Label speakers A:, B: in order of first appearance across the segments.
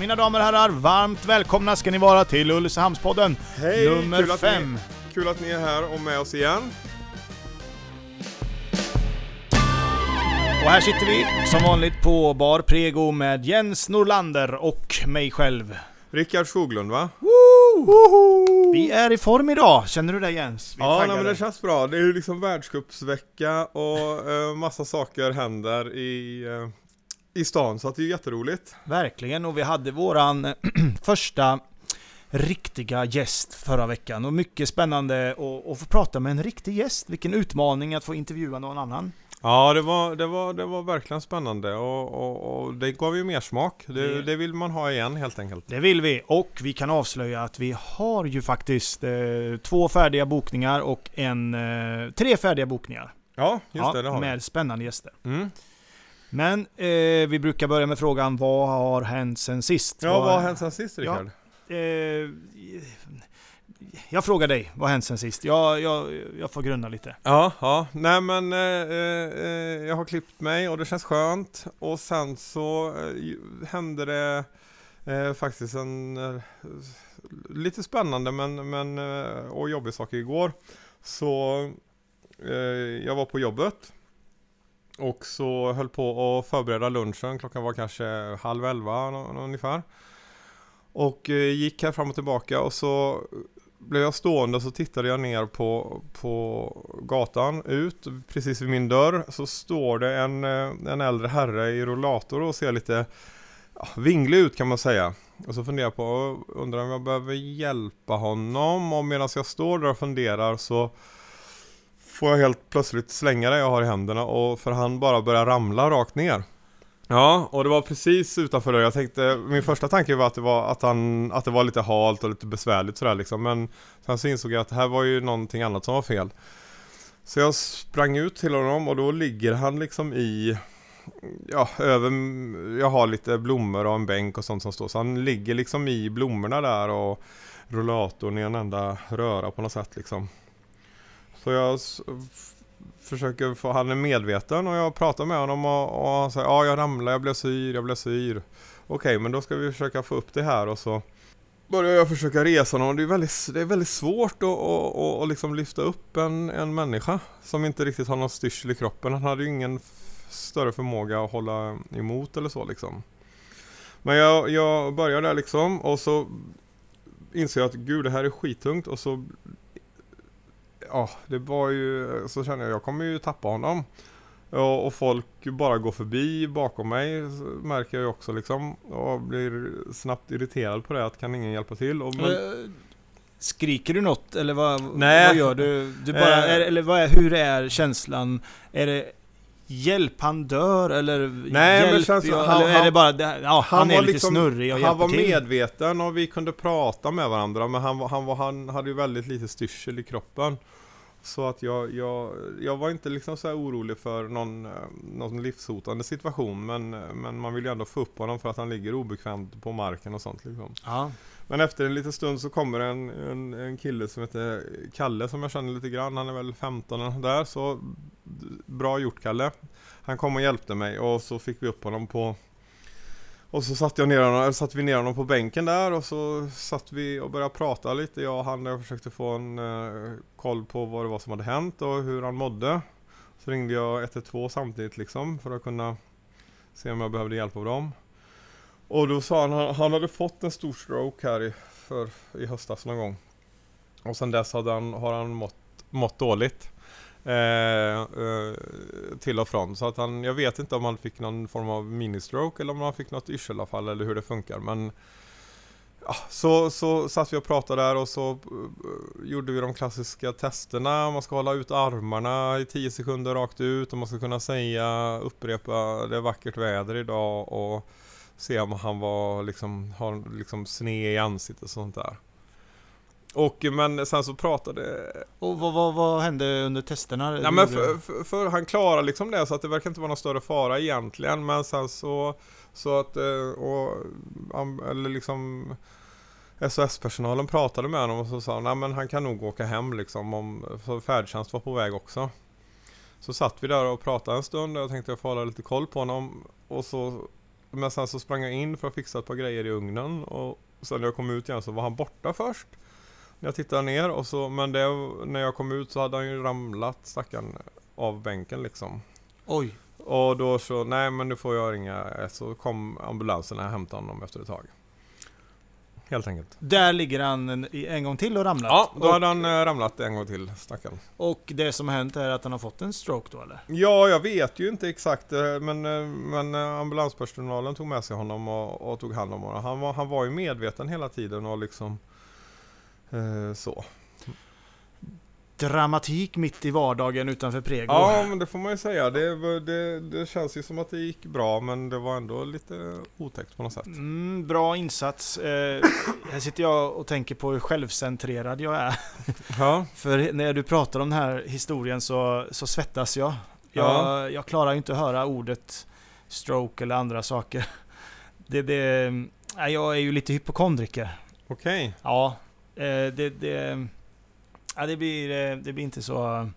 A: Mina damer och herrar, varmt välkomna ska ni vara till Ulricehamnspodden
B: Hej!
A: nummer
B: kul, att
A: fem.
B: Ni, kul att ni är här och med oss igen.
A: Och här sitter vi som vanligt på Bar Prego med Jens Norlander och mig själv.
B: Rickard Skoglund va?
A: Vi är i form idag, känner du det Jens? Vi
B: Ja, nej, men det känns bra. Det är ju liksom världscupsvecka och eh, massa saker händer i, eh, i stan så att det är jätteroligt.
A: Verkligen, och vi hade våran första riktiga gäst förra veckan. Och mycket spännande att, få prata med en riktig gäst. Vilken utmaning att få intervjua någon annan.
B: Ja, det var, det var, det var verkligen spännande och, och, och det gav ju mer smak. Det,
A: Det-
B: det vill man ha igen helt enkelt.
A: Det vill vi, och vi kan avslöja att vi har ju faktiskt eh, två färdiga bokningar och en, eh, tre färdiga bokningar.
B: Ja, just
A: Ja,
B: det, det har vi.
A: med spännande gäster.
B: Mm.
A: Men eh, vi brukar börja med frågan, vad har hänt sen sist?
B: Ja, vad har hänt sen sist
A: Ja.
B: Rickard?
A: Eh, jag frågar dig, vad har hänt sen sist? Jag, jag, jag får grunna lite.
B: Ja, ja, nej men eh, eh, jag har klippt mig och det känns skönt och sen så eh, hände det eh, faktiskt en eh, lite spännande men, men eh, och jobbig sak igår. Så eh, jag var på jobbet och så höll på att förbereda lunchen. Klockan var kanske halv elva ungefär. Och eh, gick här fram och tillbaka och så blev jag stående och så tittade jag ner på, på gatan ut. Precis vid min dörr så står det en, eh, en äldre herre i rollator och ser lite ja, vinglig ut kan man säga. Och så funderar jag på, undrar om jag behöver hjälpa honom och medan jag står där och funderar så får jag helt plötsligt slänga det jag har i händerna och för han bara börjar ramla rakt ner. Ja, och det var precis utanför dörren. jag tänkte, min första tanke var att det var att han, att det var lite halt och lite besvärligt sådär liksom, men sen så insåg jag att det här var ju någonting annat som var fel. Så jag sprang ut till honom och då ligger han liksom i, ja, över, jag har lite blommor och en bänk och sånt som står, så han ligger liksom i blommorna där och rullatorn i en enda röra på något sätt liksom. Så jag försöker få, han är medveten och jag pratar med honom och, och han säger ja jag ramlade, jag blev syr, jag blev syr. Okej men då ska vi försöka få upp det här och så börjar jag försöka resa honom. Det är väldigt, det är väldigt svårt att, att, att, att liksom lyfta upp en, en människa som inte riktigt har någon styrsel i kroppen. Han hade ju ingen större förmåga att hålla emot eller så liksom. Men jag, jag börjar där liksom och så inser jag att gud det här är skittungt och så Ja, det var ju, så känner jag, jag kommer ju tappa honom. Och folk bara går förbi bakom mig märker jag ju också liksom. Och blir snabbt irriterad på det, att kan ingen hjälpa till? Och, men,
A: Eh, Skriker du något eller vad,
B: Nej.
A: vad gör du? du bara,
B: Eh.
A: är, eller vad är, hur är känslan? Är det hjälp, han dör eller
B: Nej, men
A: hjälp?
B: känns som-
A: jag,
B: han-
A: eller är det
B: han-
A: bara, det- ja, han, är
B: var
A: lite
B: liksom-
A: snurrig och
B: han var
A: till?
B: medveten och vi kunde prata med varandra men han, han, var, han hade ju väldigt lite styrsel i kroppen. Så att jag, jag, jag var inte liksom så orolig för någon, eh, någon livshotande situation men, men man vill ju ändå få upp honom för att han ligger obekvämt på marken och sånt liksom.
A: Ja.
B: Men efter en liten stund så kommer en, en, en kille som heter Kalle som jag känner lite grann. Han är väl 15 eller där så bra gjort Kalle. Han kom och hjälpte mig och så fick vi upp honom på och så satte jag ner honom, eller vi ner honom på bänken där och så satt vi och började prata lite jag och han och försökte få en eh, koll på vad det var som hade hänt och hur han mådde. Så ringde jag 112 samtidigt liksom för att kunna se om jag behövde hjälp av dem. Och då sa han, han, han hade fått en stor stroke här i, för, i höstas någon gång. Och sen dess hade han, har han mått, mått dåligt. Eh, eh, till och från. Så att han, jag vet inte om han fick någon form av ministroke eller om han fick något yrselavfall eller hur det funkar. Men ja, så, så satt vi och pratade där och så eh, gjorde vi de klassiska testerna. Man ska hålla ut armarna i 10 sekunder rakt ut och man ska kunna säga, upprepa det är vackert väder idag och se om han var liksom, har liksom sne i ansiktet och sånt där. Och men sen så pratade
A: Och vad, vad, vad hände under testerna?
B: Ja men för, för, för han klarar liksom det så att det verkar inte vara någon större fara egentligen men sen så Så att eh, och, eller liksom SOS-personalen pratade med honom och så sa "Nej, men han kan nog åka hem liksom om färdtjänst var på väg också. Så satt vi där och pratade en stund och jag tänkte jag får hålla lite koll på honom och så Men sen så sprang jag in för att fixa ett par grejer i ugnen och sen när jag kom ut igen så var han borta först. Jag tittade ner och så, men det, när jag kom ut så hade han ju ramlat stackaren av bänken liksom.
A: Oj.
B: Och då så, nej men nu får jag ringa. Så kom ambulansen och hämtade honom efter ett tag. Helt enkelt.
A: Där ligger han en, en gång till och ramlat.
B: Ja, då
A: och,
B: hade han eh, ramlat en gång till, stackaren.
A: och det som har hänt är att han har fått en stroke då eller?
B: Ja, jag vet ju inte exakt eh, men, eh, men ambulanspersonalen tog med sig honom och, och tog hand om honom. Han var, han var ju medveten hela tiden och liksom så.
A: Dramatik mitt i vardagen utanför Prego.
B: Ja, men det får man ju säga. Det, det, det känns ju som att det gick bra men det var ändå lite otäckt på något sätt.
A: Mm, bra insats. Eh, här sitter jag och tänker på hur självcentrerad jag är.
B: Ja,
A: För när du pratar om den här historien så, så svettas jag. Jag,
B: Ja.
A: jag klarar ju inte att höra ordet stroke eller andra saker. Det, det, jag är ju lite hypokondriker.
B: okej.
A: Ja, eh, det, det, ja, det, blir, eh, det blir inte så,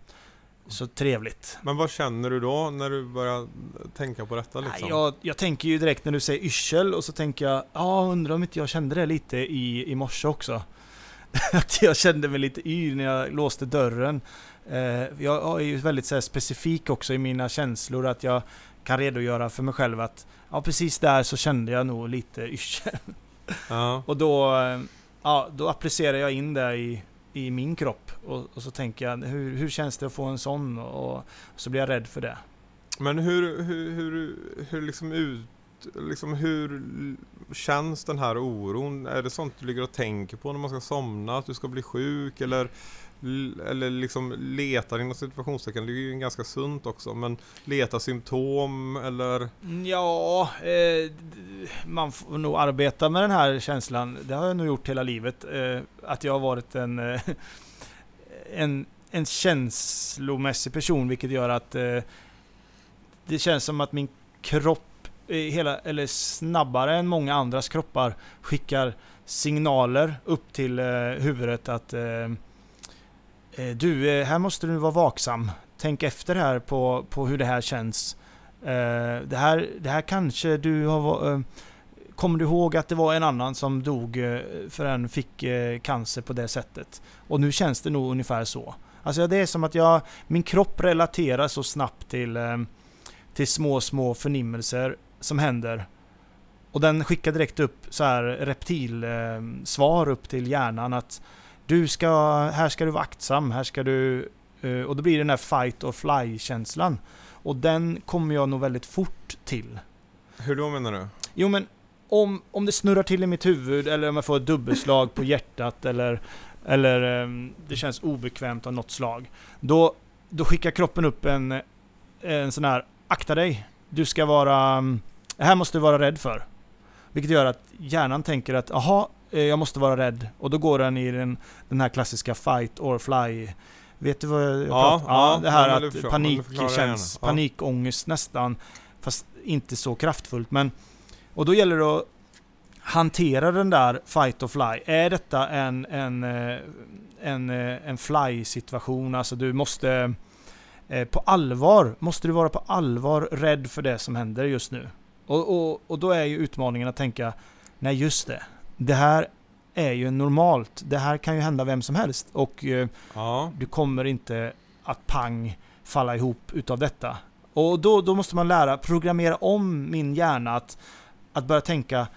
A: så trevligt.
B: Men vad känner du då när du börjar tänka på detta liksom?
A: Jag, jag tänker ju direkt när du säger yrsel och så tänker jag, ja undrar om inte jag kände det lite i, i morse också. Att jag kände mig lite yr när jag låste dörren. Eh, jag är ju väldigt så specifik också i mina känslor att jag kan redogöra för mig själv att ja precis där så kände jag nog lite yrsel.
B: Ja.
A: Och då, eh, ja, då applicerar jag in det i, i min kropp och, och så tänker jag hur, hur känns det att få en sån och, och så blir jag rädd för det.
B: Men hur, hur, hur, hur liksom ut Liksom hur känns den här oron? Är det sånt du ligger och tänker på när man ska somna? Att du ska bli sjuk? Eller, eller liksom letar inom situationstecken? Det är ju ganska sunt också. Men leta symptom eller?
A: Mm, ja, eh, man får nog arbeta med den här känslan. Det har jag nog gjort hela livet. Eh, att jag har varit en, eh, en, en känslomässig person, vilket gör att eh, det känns som att min kropp, eh, hela, eller snabbare än många andras kroppar, skickar signaler upp till eh, huvudet att eh, Eh, du, eh, här måste du vara vaksam. Tänk efter här på, på hur det här känns. Eh, det, här, det här kanske du har... kommer du ihåg att det var en annan som dog för en fick cancer på det sättet? Och nu känns det nog ungefär så. Alltså det är som att jag, min kropp relaterar så snabbt till, till små, små förnimmelser som händer. Och den skickar direkt upp så här reptilsvar upp till hjärnan att du ska, här ska du vara aktsam, här ska du... eh, och då blir det den här fight or fly-känslan. Och den kommer jag nog väldigt fort till.
B: Hur då menar du?
A: Jo men om, om det snurrar till i mitt huvud eller om jag får ett dubbelslag på hjärtat eller, eller ehm, det känns obekvämt av något slag. Då, då skickar kroppen upp en, en sån här akta dig. Du ska vara... mm, Det här måste du vara rädd för. Vilket gör att hjärnan tänker att aha, jag måste vara rädd. Och då går den i den, den här klassiska fight or fly. Vet du vad jag
B: Ja,
A: pratar om?
B: ja,
A: det här
B: ja, det
A: att
B: förstår-
A: panik känns.
B: Ja.
A: panikångest nästan. Fast inte så kraftfullt. Men, och då gäller det att hantera den där fight or fly. Är detta en, en, eh, en, eh, en fly-situation? Alltså du måste eh, på allvar, måste du vara på allvar rädd för det som händer just nu. Och, och, och då är ju utmaningen att tänka, nej just det, det här är ju normalt. Det här kan ju hända vem som helst. Och eh,
B: Ja.
A: du kommer inte att pang falla ihop utav detta. Och då, då måste man lära, programmera om min hjärna att, att börja tänka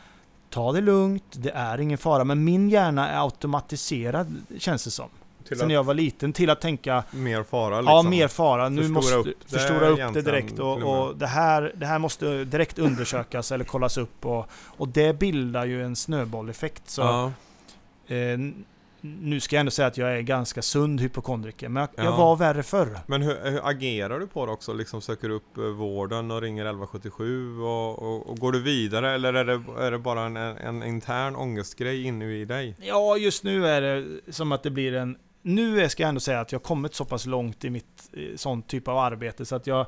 A: Ta det lugnt, det är ingen fara. Men min hjärna är automatiserad, känns det som.
B: Till
A: Sen när jag var liten, till att tänka
B: mer fara liksom.
A: Ja, mer fara. Nu
B: Förstora
A: måste
B: upp
A: förstora upp det direkt.
B: och.
A: Och, det, här, det här måste direkt undersökas eller kollas upp. Och, och det bildar ju en snöbolleffekt. Så
B: Ja.
A: eh, nu ska jag ändå säga att jag är ganska sund hypokondriker. Men jag, jag
B: Ja.
A: var värre förr.
B: Men hur, hur agerar du på det också? Liksom söker upp eh, vården och ringer 1177 och, och, och går du vidare eller är det, är det bara en, en intern ångestgrej inne i dig?
A: Ja, just nu är det som att det blir en... Nu ska jag ändå säga att jag kommit så pass långt i mitt eh, sån typ av arbete så att jag,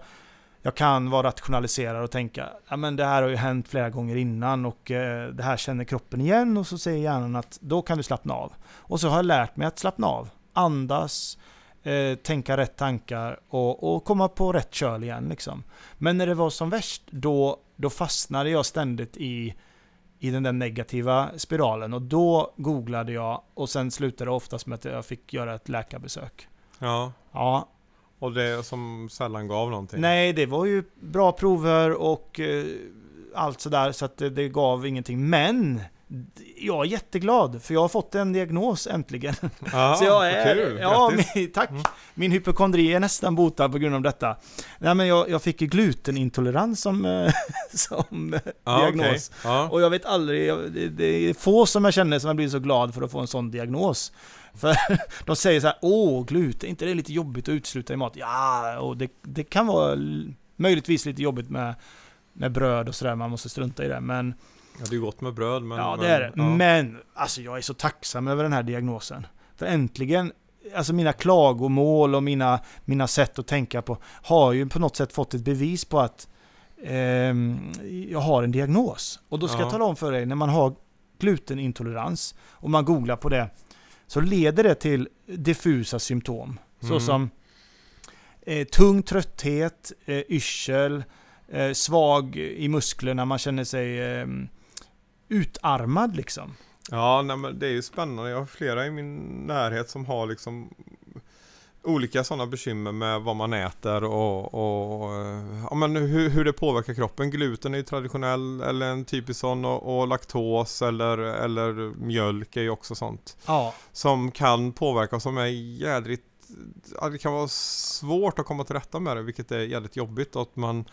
A: jag kan vara rationaliserad och tänka ja men det här har ju hänt flera gånger innan och eh, det här känner kroppen igen och så säger hjärnan att då kan du slappna av. Och så har jag lärt mig att slappna av. Andas, eh, tänka rätt tankar och, och komma på rätt köl igen liksom. Men när det var som värst, då, då fastnade jag ständigt i, i den där negativa spiralen och då googlade jag och sen slutade det oftast med att jag fick göra ett läkarbesök.
B: Ja.
A: Ja,
B: Och det som sällan gav någonting.
A: nej det var ju bra prover och eh, allt sådär så att det, det gav ingenting. Men jag är jätteglad för jag har fått en diagnos äntligen.
B: Ja,
A: Så jag är,
B: kul.
A: ja, min, tack.
B: Mm.
A: Min hypokondri är nästan botad på grund av detta. Nej men jag, jag fick glutenintolerans som, som
B: ja,
A: diagnos.
B: okej. Ja.
A: Och jag vet aldrig, jag, det, det är få som jag känner som har blivit så glad för att få en sån diagnos. För de säger så här, åh gluten, inte det är lite jobbigt att utesluta i mat? Ja, och det, det kan vara möjligtvis lite jobbigt med, med bröd och sådär, man måste strunta i det. Men
B: Ja, det är gott med bröd men...
A: ja,
B: men,
A: det är det.
B: ja.
A: Men, alltså jag är så tacksam över den här diagnosen. För äntligen, alltså mina klagomål och mina, mina sätt att tänka på har ju på något sätt fått ett bevis på att ehm, jag har en diagnos. Och då ska
B: Ja.
A: jag tala om för dig, när man har glutenintolerans och man googlar på det, så leder det till diffusa symptom.
B: Mm.
A: Såsom eh, tung trötthet, eh, yrsel, eh, svag i musklerna, man känner sig eh, utarmad liksom.
B: Ja, nej, men det är ju spännande. Jag har flera i min närhet som har liksom olika sådana bekymmer med vad man äter och, och ja, men hur, hur det påverkar kroppen. Gluten är ju traditionell eller en typisk sån och, och laktos eller, eller mjölk är ju också sånt.
A: Ja,
B: Som kan påverka som är jädrigt det kan vara svårt att komma till rätta med det vilket är jävligt jobbigt att man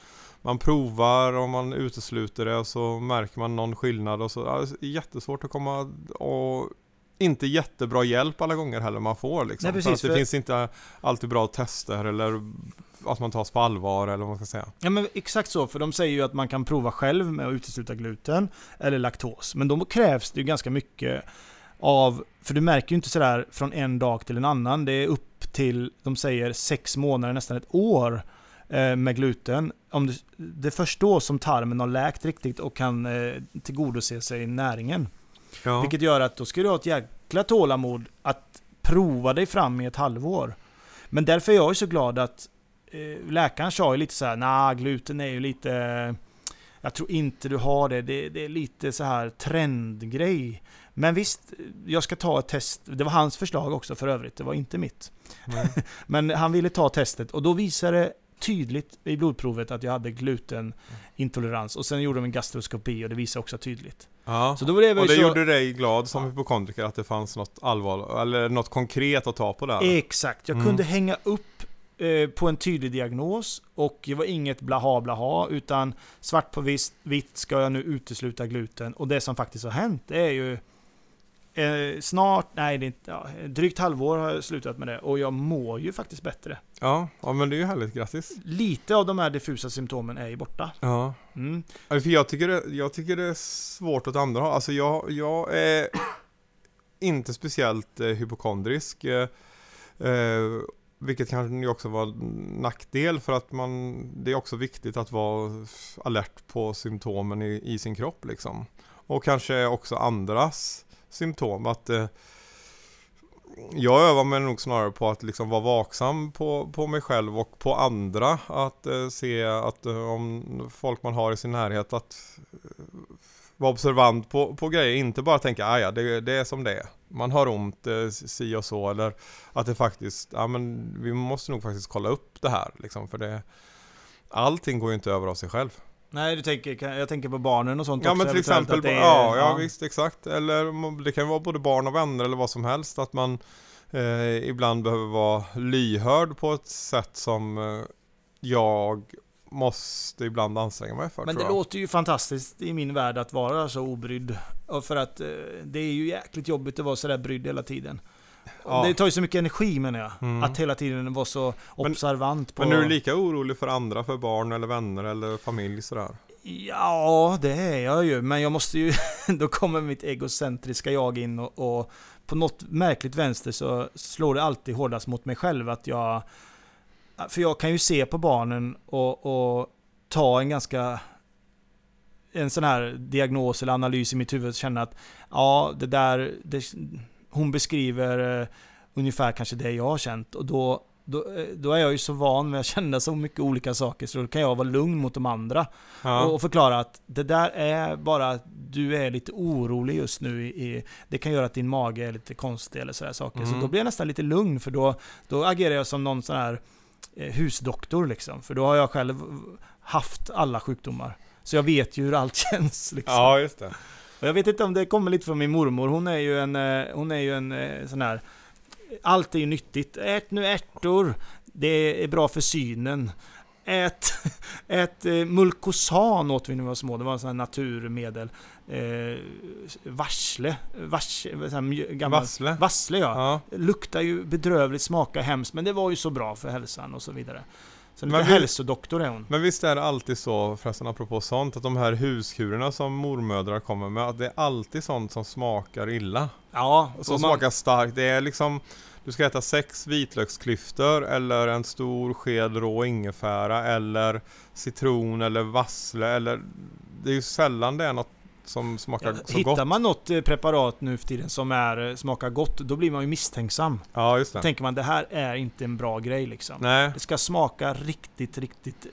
B: man provar och man utesluter det och så märker man någon skillnad och så. Ja, det är jättesvårt att komma och inte jättebra hjälp alla gånger heller man får liksom.
A: Nej, precis,
B: för att det
A: för-
B: finns inte alltid bra tester eller att man tas på allvar eller vad man ska säga.
A: ja men exakt så, för de säger ju att man kan prova själv med att utesluta gluten eller laktos. Men då krävs det ju ganska mycket av, för du märker ju inte sådär från en dag till en annan. Det är upp till, de säger sex månader, nästan ett år eh, med gluten. Om det, det är först då som tarmen har läkt riktigt och kan eh, tillgodose sig näringen.
B: Ja.
A: Vilket gör att då ska du ha ett jäkla tålamod att prova dig fram i ett halvår. Men därför är jag ju så glad att eh, läkaren sa ju lite så här, nah, gluten är ju lite... Jag tror inte du har det. det. Det är lite så här trendgrej. Men visst, jag ska ta ett test. Det var hans förslag också för övrigt. Det var inte mitt.
B: Nej.
A: Men han ville ta testet och då visade det tydligt i blodprovet att jag hade glutenintolerans. Och sen gjorde de en gastroskopi och det visade också tydligt.
B: Ja.
A: Så då blev
B: Och det
A: så...
B: gjorde dig glad som hypokondriker att det fanns något allvar eller något konkret att ta på där?
A: Exakt, jag
B: Mm.
A: kunde hänga upp eh, på en tydlig diagnos och det var inget blaha blaha utan svart på vitt, vitt ska jag nu utesluta gluten och det som faktiskt har hänt det är ju eh, snart, nej det är inte, ja, drygt halvår har jag slutat med det och jag mår ju faktiskt bättre.
B: Ja, ja men det är ju härligt, grattis!
A: Lite av de här diffusa symptomen är ju borta.
B: Ja.
A: Mm.
B: Ja, För jag tycker, det, jag tycker det är svårt åt andra håll. Alltså jag, jag är inte speciellt eh, hypokondrisk. Eh, eh, vilket kanske också var nackdel för att man, det är också viktigt att vara alert på symptomen i, i sin kropp liksom. Och kanske också andras symptom. Att eh, jag övar mig nog snarare på att liksom vara vaksam på, på mig själv och på andra. Att eh, se att eh, om folk man har i sin närhet att eh, vara observant på, på grejer. Inte bara tänka att ja det, det är som det är. Man har ont, eh, si och så. Eller att det faktiskt, ja men vi måste nog faktiskt kolla upp det här. Liksom, för det, allting går ju inte över av sig själv.
A: Nej, du tänker, jag tänker på barnen och sånt
B: Ja
A: också.
B: men till exempel,
A: är-
B: ja, ja visst exakt. Eller det kan vara både barn och vänner eller vad som helst. Att man eh, ibland behöver vara lyhörd på ett sätt som eh, jag måste ibland anstränga mig för
A: Men det låter ju fantastiskt i min värld att vara så obrydd. För att eh, det är ju jäkligt jobbigt att vara sådär brydd hela tiden.
B: Ja.
A: Det tar ju så mycket energi menar jag.
B: Mm.
A: Att hela tiden vara så
B: Men-
A: observant på...
B: Men är du lika orolig för andra, för barn eller vänner eller familj sådär?
A: Ja, det är jag ju. Men jag måste ju... Då kommer mitt egocentriska jag in och, och på något märkligt vänster så slår det alltid hårdast mot mig själv att jag... För jag kan ju se på barnen och, och ta en ganska... En sån här diagnos eller analys i mitt huvud och känna att ja, det där... Det, hon beskriver eh, ungefär kanske det jag har känt. Och då, då, eh, då är jag ju så van med att känna så mycket olika saker så då kan jag vara lugn mot de andra.
B: Ja.
A: Och, och förklara att det där är bara att du är lite orolig just nu. I, i, det kan göra att din mage är lite konstig eller sådär saker. Så
B: Mm.
A: då blir jag nästan lite lugn för då, då agerar jag som någon sån här eh, husdoktor liksom. För då har jag själv haft alla sjukdomar. Så jag vet ju hur allt känns liksom.
B: ja, just det.
A: Och jag vet inte om det kommer lite från min mormor. Hon är ju en, eh, hon är ju en eh, sån här... Allt är ju nyttigt. Ät nu ärtor. Det är bra för synen. Ät, ät eh, Mulkosan åt vi när vi var små. Det var en sån här naturmedel. Eh, varsle. Vars, gammal,
B: Vassle.
A: Vassle ja.
B: Ja.
A: Luktar ju bedrövligt, smakar hemskt. Men det var ju så bra för hälsan och så vidare. Så lite
B: Men vi-
A: hälsodoktor är hon.
B: Men visst är det alltid så, förresten apropå sånt, att de här huskurerna som mormödrar kommer med, att det är alltid sånt som smakar illa.
A: Ja,
B: Som
A: man-
B: smakar starkt. Det är liksom, du ska äta sex vitlöksklyftor eller en stor sked rå ingefära eller citron eller vassle eller Det är ju sällan det är något som smakar
A: Ja,
B: så
A: Hittar
B: gott.
A: man något eh, preparat nu för tiden som är, eh, smakar gott, då blir man ju misstänksam.
B: Ja, just
A: Då
B: det.
A: tänker man det här är inte en bra grej liksom.
B: Nej,
A: Det ska smaka riktigt, riktigt eh,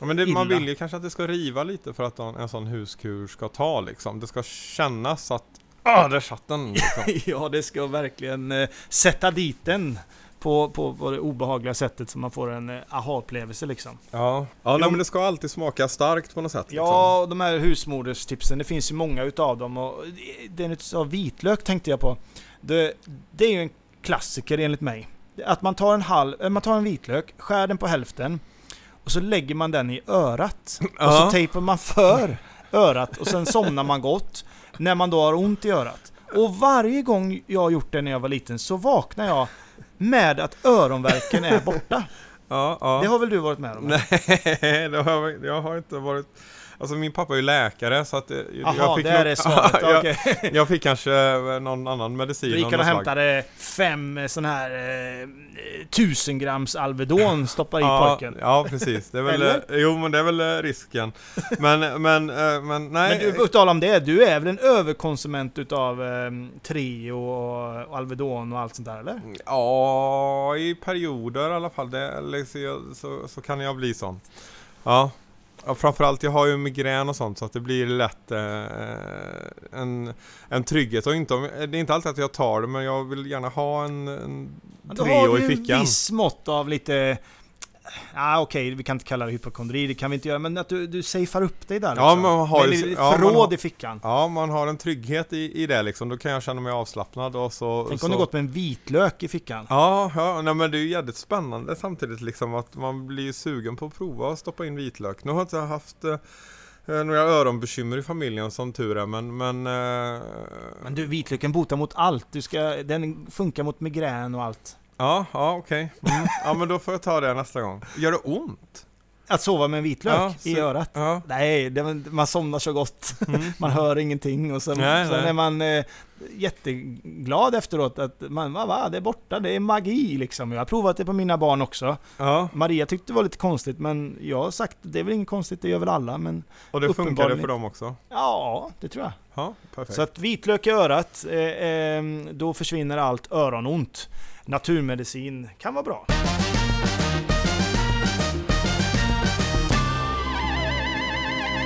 B: Ja, men det, man vill ju kanske att det ska riva lite för att en, en sån huskur ska ta liksom. Det ska kännas att Ah, där satt den! Liksom.
A: ja, det ska verkligen eh, sätta dit den på, på, på det obehagliga sättet så man får en eh, aha-upplevelse liksom.
B: Ja, ja nej, men det ska alltid smaka starkt på något sätt. Liksom.
A: Ja, och de här husmoderstipsen, det finns ju många utav dem och den utav vitlök tänkte jag på. Det, det är ju en klassiker enligt mig. Att man tar en halv, eh, man tar en vitlök, skär den på hälften och så lägger man den i örat. Och
B: Ja.
A: så tejpar man för örat och sen somnar man gott när man då har ont i örat. Och varje gång jag har gjort det när jag var liten så vaknar jag med att öronverken är borta.
B: Ja, ja.
A: Det har väl du varit med om?
B: Nej, det har, jag- jag har inte varit... Alltså min pappa är ju läkare så att... eh,
A: Jaha,
B: jag fick
A: det är
B: nog-
A: det svaret.
B: jag,
A: Okej.
B: jag fick kanske eh, någon annan medicin
A: Då gick och hämtade fem eh, sån här eh, tusen grams Alvedon, stoppar i
B: ja,
A: pojken.
B: ja, precis. Det är väl,
A: Eller?
B: jo, men det är väl risken. Men, men, men nej.
A: Men du, på tal om det, du är väl en överkonsument utav eh, Treo och, och Alvedon och allt sånt där eller?
B: Ja, i perioder i alla fall. Det, jag- så, så kan jag bli sån. Ja. Ja. Framförallt, jag har ju migrän och sånt så att det blir lätt eh, en, en trygghet. Och inte, det är inte alltid att jag tar det men jag vill gärna ha en, en
A: Men Då har du
B: fickan.
A: en viss mått av lite... Ah, Okej, vi kan inte kalla det hypokondri, det kan vi inte göra, men att du, du safear upp dig där
B: Ja,
A: liksom.
B: man har ju-
A: ett
B: ja,
A: förråd
B: har-
A: i fickan.
B: Ja, man har en trygghet i, i det liksom. Då kan jag känna mig avslappnad och så...
A: Tänk
B: så...
A: om du gått med en vitlök i fickan.
B: Ja, ja nej, men det är ju jävligt spännande samtidigt liksom att man blir ju sugen på att prova att stoppa in vitlök. Nu har jag inte haft eh, några öronbekymmer i familjen som tur är men... Men, eh,
A: Men du, vitlöken botar mot allt. Du ska, den funkar mot migrän och allt.
B: Ja, ja okej. Mm. Ja men då får jag ta det nästa gång. Gör det ont?
A: Att sova med en vitlök
B: Ja,
A: i
B: så-
A: örat.
B: Ja.
A: Nej, det, man somnar så gott.
B: Mm.
A: Man hör ingenting och sen,
B: Nej,
A: sen
B: nej.
A: är man eh, jätteglad efteråt att man, va, va, det är borta, det är magi liksom. Jag har provat det på mina barn också.
B: ja,
A: Maria tyckte det var lite konstigt men jag har sagt det är väl inget konstigt, det gör väl alla men
B: och det
A: Uppenbarligen.
B: för dem också?
A: ja, det tror jag.
B: Ja, perfekt.
A: Så att vitlök i örat, eh, eh, då försvinner allt öronont. Naturmedicin kan vara bra.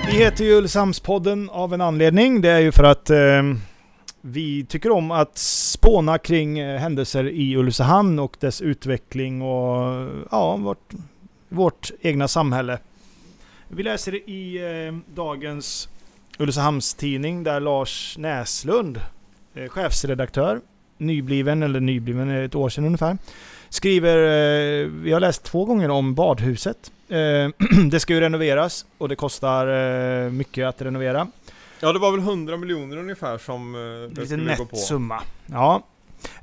A: Vi heter ju Ulricehamnspodden av en anledning. Det är ju för att eh, vi tycker om att spåna kring eh, händelser i Ulricehamn och dess utveckling och ja, vårt, vårt egna samhälle. Vi läser i eh, dagens Ulricehamns-tidning där Lars Näslund, eh, chefsredaktör, nybliven, eller nybliven, eh, ett år sedan ungefär, skriver, eh, vi har läst två gånger om badhuset. Eh, det ska ju renoveras och det kostar eh, mycket att renovera.
B: Ja, det var väl 100 miljoner ungefär som eh, det
A: Lite
B: skulle gå på.
A: summa. Ja.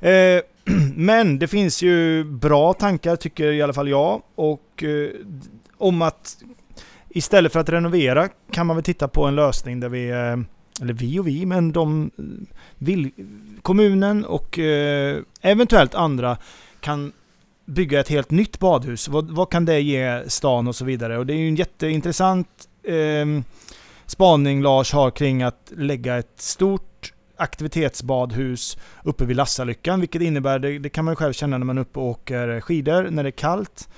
A: Eh, men det finns ju bra tankar tycker i alla fall jag. Och eh, om att istället för att renovera kan man väl titta på en lösning där vi, eh, eller vi och vi, men de eh, vill, kommunen och eh, eventuellt andra kan bygga ett helt nytt badhus. Vad, vad kan det ge stan och så vidare? Och det är ju en jätteintressant eh, spaning Lars har kring att lägga ett stort aktivitetsbadhus uppe vid Lassalyckan, vilket innebär, det, det kan man ju själv känna när man är uppe och åker skidor, när det är kallt.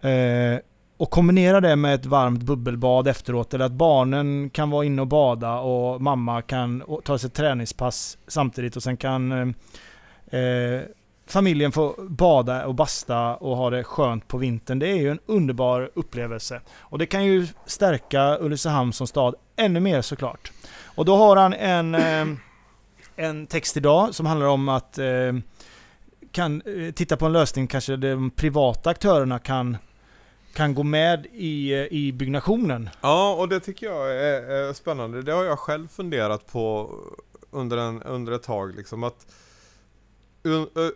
A: Eh, och kombinera det med ett varmt bubbelbad efteråt, eller att barnen kan vara inne och bada och mamma kan ta sig ett träningspass samtidigt och sen kan eh, eh, familjen få bada och basta och ha det skönt på vintern. Det är ju en underbar upplevelse. Och det kan ju stärka Ulricehamn som stad ännu mer såklart. Och då har han en, eh, en text idag som handlar om att eh, kan eh, titta på en lösning kanske de privata aktörerna kan kan gå med i, eh, i byggnationen.
B: Ja, och det tycker jag är, är spännande. Det har jag själv funderat på under, en, under ett tag. Liksom, att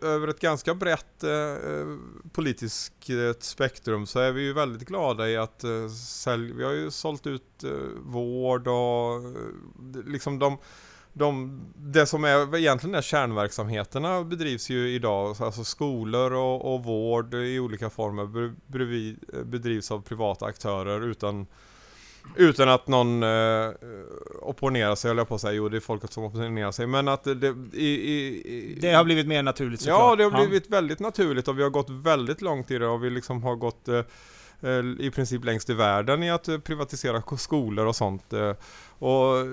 B: över ett ganska brett eh, eh politiskt eh, spektrum så är vi ju väldigt glada i att eh, sälja, vi har ju sålt ut eh, vård och liksom de, de, det som är, egentligen är kärnverksamheterna bedrivs ju idag, alltså skolor och, och vård i olika former bedrivs av privata aktörer utan utan att någon eh, opponerar sig, höll jag på att säga. Jo, det är folket som opponerar sig. Men att det... I, i,
A: det har blivit mer naturligt
B: såklart. Ja, det har blivit väldigt naturligt och vi har gått väldigt långt i det och vi liksom har gått eh, eh i princip längst i världen i att eh, privatisera skolor och sånt. Eh, och,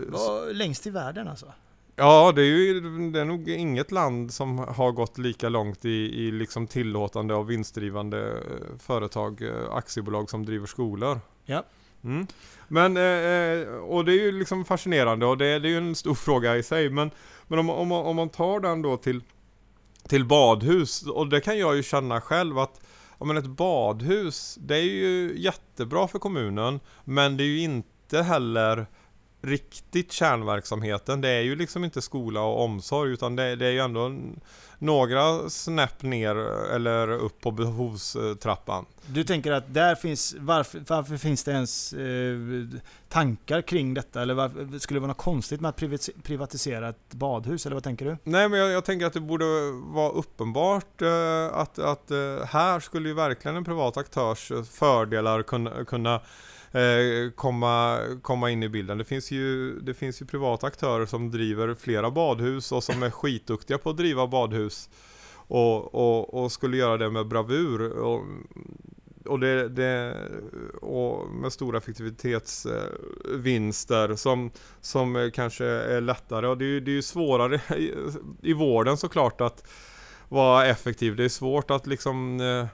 A: längst i världen alltså?
B: Ja, det är ju det är nog inget land som har gått lika långt i, i liksom tillåtande av vinstdrivande företag, aktiebolag som driver skolor.
A: Ja.
B: Mm. Men, eh, och det är ju liksom fascinerande och det, det är ju en stor fråga i sig. Men, men om, om, om man tar den då till, till badhus, och det kan jag ju känna själv att ja, men ett badhus, det är ju jättebra för kommunen, men det är ju inte heller riktigt kärnverksamheten. Det är ju liksom inte skola och omsorg utan det, det är ju ändå några snäpp ner eller upp på behovstrappan.
A: Du tänker att där finns, varför, varför finns det ens eh, tankar kring detta? Eller varför, skulle det vara något konstigt med att privatisera ett badhus? Eller vad tänker du?
B: Nej men jag, jag tänker att det borde vara uppenbart eh, att, att eh, här skulle ju verkligen en privat aktörs fördelar kunna, kunna Eh, komma, komma in i bilden. Det finns, ju, det finns ju privata aktörer som driver flera badhus och som är skitduktiga på att driva badhus. Och, och, och skulle göra det med bravur. Och, och, det, det, och med stora effektivitetsvinster som, som kanske är lättare. Och det är, det är ju svårare i, i vården såklart att vara effektiv. Det är svårt att liksom eh,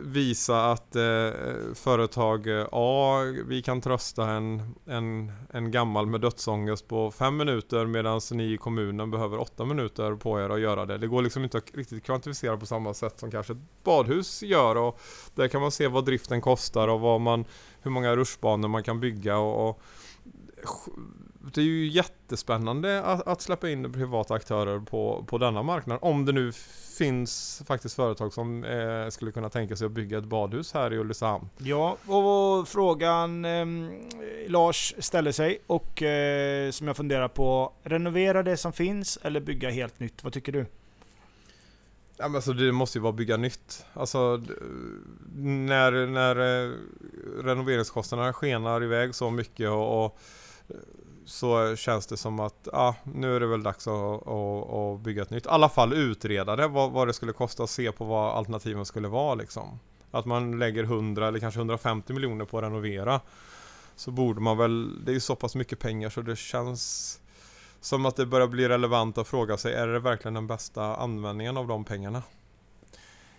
B: visa att eh, företag eh, A, vi kan trösta en, en, en gammal med dödsångest på fem minuter medan ni i kommunen behöver åtta minuter på er att göra det. Det går liksom inte att riktigt kvantifiera på samma sätt som kanske ett badhus gör och där kan man se vad driften kostar och vad man, hur många rutschbanor man kan bygga och, och det är ju jättespännande att, att, släppa in privata aktörer på, på denna marknad. Om det nu finns faktiskt företag som eh, skulle kunna tänka sig att bygga ett badhus här i Ulricehamn.
A: Ja, och frågan eh, Lars ställer sig och eh, som jag funderar på. Renovera det som finns eller bygga helt nytt? Vad tycker du?
B: Ja, men alltså det måste ju vara bygga nytt. Alltså när, när eh, renoveringskostnaderna skenar iväg så mycket och, och så känns det som att ah, nu är det väl dags att, att, att bygga ett nytt. I alla fall utreda det, vad, vad det skulle kosta och se på vad alternativen skulle vara liksom. Att man lägger 100 eller kanske 150 miljoner på att renovera. Så borde man väl, det är ju så pass mycket pengar så det känns som att det börjar bli relevant att fråga sig, är det verkligen den bästa användningen av de pengarna?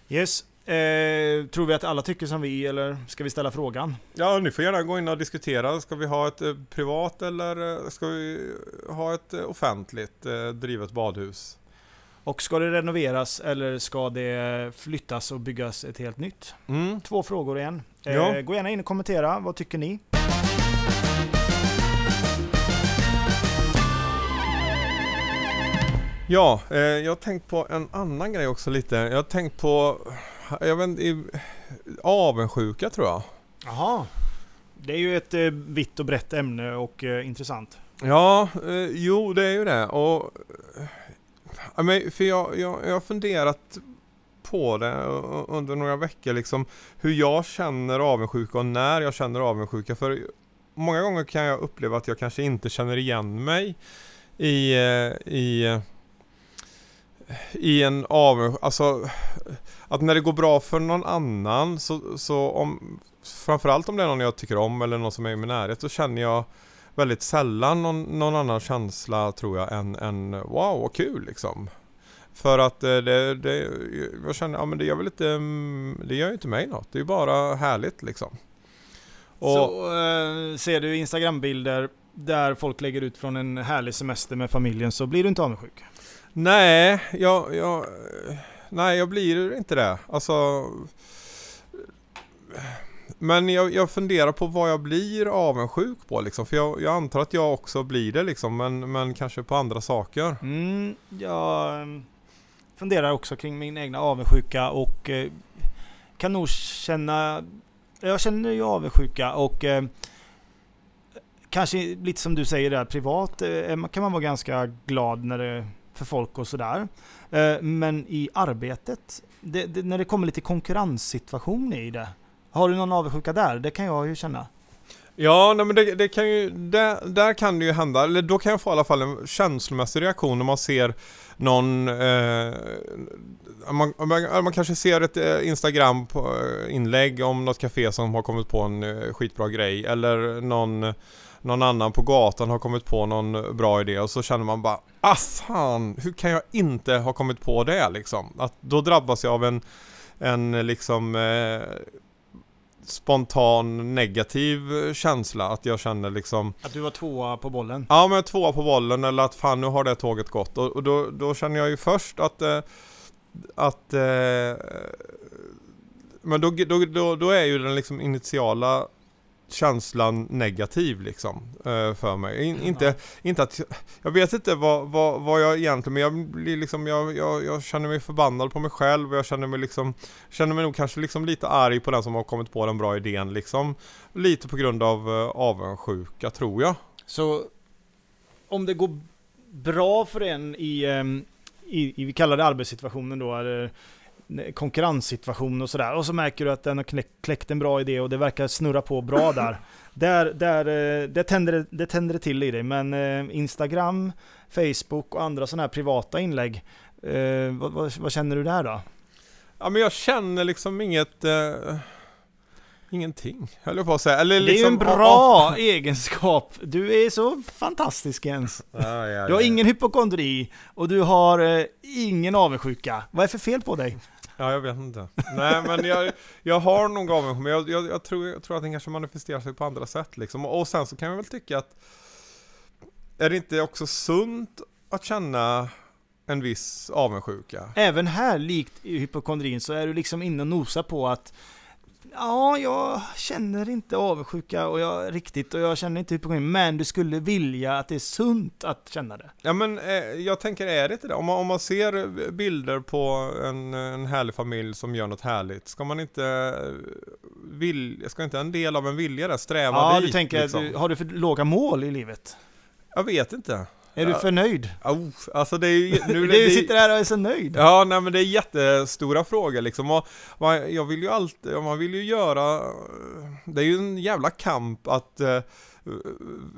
A: Yes, Eh, tror vi att alla tycker som vi eller ska vi ställa frågan?
B: Ja, ni får gärna gå in och diskutera. Ska vi ha ett eh, privat eller eh, ska vi ha ett eh, offentligt eh, drivet badhus?
A: Och ska det renoveras eller ska det flyttas och byggas ett helt nytt? Mm. Två frågor igen. Ja. Gå gärna in och kommentera. Vad tycker ni?
B: Ja, jag har tänkt på en annan grej också lite. Jag har tänkt på jag vet inte, avundsjuka tror jag.
A: Jaha. Det är ju ett eh, vitt och brett ämne och eh, intressant.
B: Ja, eh, jo det är ju det. Och, eh, men, för jag, jag, jag har funderat på det under några veckor liksom hur jag känner avundsjuka och när jag känner avundsjuka. För många gånger kan jag uppleva att jag kanske inte känner igen mig i, eh, i, i en avundsjuka, alltså att när det går bra för någon annan så, så om framförallt om det är någon jag tycker om eller någon som är i min närhet så känner jag väldigt sällan någon, någon annan känsla tror jag än, än wow vad kul liksom. För att eh, det, det, jag känner, ja men det gör väl inte, mm, det gör ju inte mig något. Det är ju bara härligt liksom.
A: Och, så äh, ser du Instagram-bilder där folk lägger ut från en härlig semester med familjen så blir du inte avundsjuk?
B: Nej, jag, jag, nej, jag blir inte det. Alltså men jag, jag funderar på vad jag blir avundsjuk på liksom. För jag, jag, antar att jag också blir det liksom. Men, men kanske på andra saker.
A: Mm, jag ehm, funderar också kring min egna avundsjuka och eh, kan nog känna... Jag känner ju avundsjuka och eh, kanske lite som du säger där privat eh, kan man vara ganska glad när det för folk och sådär. Eh, men i arbetet, det, det, när det kommer lite konkurrenssituation i det har du någon avundsjuka där? Det kan jag ju känna.
B: Ja, nej, men det, det kan ju, där, där, kan det ju hända, eller då kan jag få i alla fall en känslomässig reaktion när man ser någon, eh, man, man, man, kanske ser ett eh, Instagram-inlägg eh, om något café som har kommit på en eh, skitbra grej, eller någon, någon annan på gatan har kommit på någon bra idé och så känner man bara Ah fan, hur kan jag inte ha kommit på det liksom? Att då drabbas jag av en, en liksom eh, spontan negativ känsla att jag känner liksom
A: Att du var tvåa på bollen?
B: Ja men tvåa på bollen eller att fan nu har det tåget gått och, och då, då känner jag ju först att eh, att eh, men då, då, då, då är ju den liksom initiala känslan negativ liksom eh, för mig. In, inte, inte att, jag vet inte vad, vad, vad jag egentligen, men jag blir liksom, jag, jag, jag, känner mig förbannad på mig själv och jag känner mig liksom, känner mig nog kanske liksom lite arg på den som har kommit på den bra idén liksom. Lite på grund av uh, avundsjuka tror jag.
A: Så om det går bra för en i, um, i, i vi kallar det arbetssituationen då, eller konkurrenssituation och sådär. Och så märker du att den har kläckt en bra idé och det verkar snurra på bra där. Där, där eh, det, tänder, det tänder det till i dig. Men eh, Instagram, Facebook och andra sådana här privata inlägg. Eh, vad, vad, vad, känner du där då?
B: Ja men jag känner liksom inget... Eh Ingenting, höll jag på att säga.
A: Eller det är ju en liksom- bra oh, egenskap. Du är så fantastisk Jens.
B: Ja, ja,
A: du har ingen hypokondri och du har eh, ingen avundsjuka. Vad är för fel på dig?
B: Ja, jag vet inte. Nej, men jag, jag har nog avundsjuka, men jag, jag, jag, tror, jag tror att den kanske manifesterar sig på andra sätt liksom. Och sen så kan jag väl tycka att är det inte också sunt att känna en viss avundsjuka?
A: Även här, likt i hypokondrin, så är du liksom inne och nosar på att Ja, jag känner inte avundsjuka och jag, riktigt och jag känner inte hypokondri, men du skulle vilja att det är sunt att känna det.
B: Ja men eh, jag tänker, är det inte det? Om man, om man ser bilder på en, en härlig familj som gör något härligt, ska man inte vilja, ska inte en del av en vilja där sträva
A: ja,
B: dit?
A: Ja, du tänker, liksom? du, har du för låga mål i livet?
B: Jag vet inte.
A: Är du för nöjd?
B: Oh, alltså det är ju,
A: nu, Du sitter här och är så nöjd.
B: Ja, nej men det är jättestora frågor liksom. Och man, jag vill ju alltid, man vill ju göra, det är ju en jävla kamp att uh,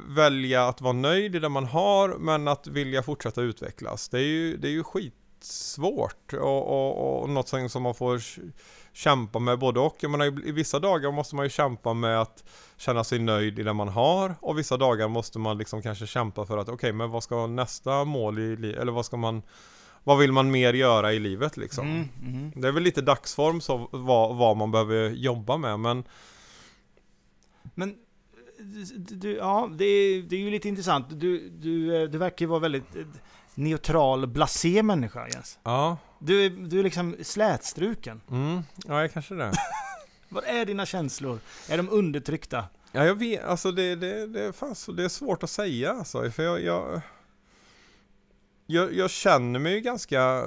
B: välja att vara nöjd i det man har, men att vilja fortsätta utvecklas. Det är ju, det är ju skitsvårt och, och, och något som man får kämpa med både och. Jag menar, i vissa dagar måste man ju kämpa med att känna sig nöjd i det man har och vissa dagar måste man liksom kanske kämpa för att okej, okay, men vad ska nästa mål i livet, eller vad ska man vad vill man mer göra i livet liksom? Mm, mm. Det är väl lite dagsform så vad, vad man behöver jobba med men
A: Men du, ja, det är, det är ju lite intressant. Du, du, du verkar ju vara väldigt neutral, blasé människa Jens.
B: Ja.
A: Du, du är liksom slätstruken.
B: Mm, ja, jag kanske det.
A: Vad är dina känslor? Är de undertryckta?
B: Ja, jag vet, alltså det, det, det, fanns, det är svårt att säga alltså, för jag, jag, jag, jag känner mig ju ganska,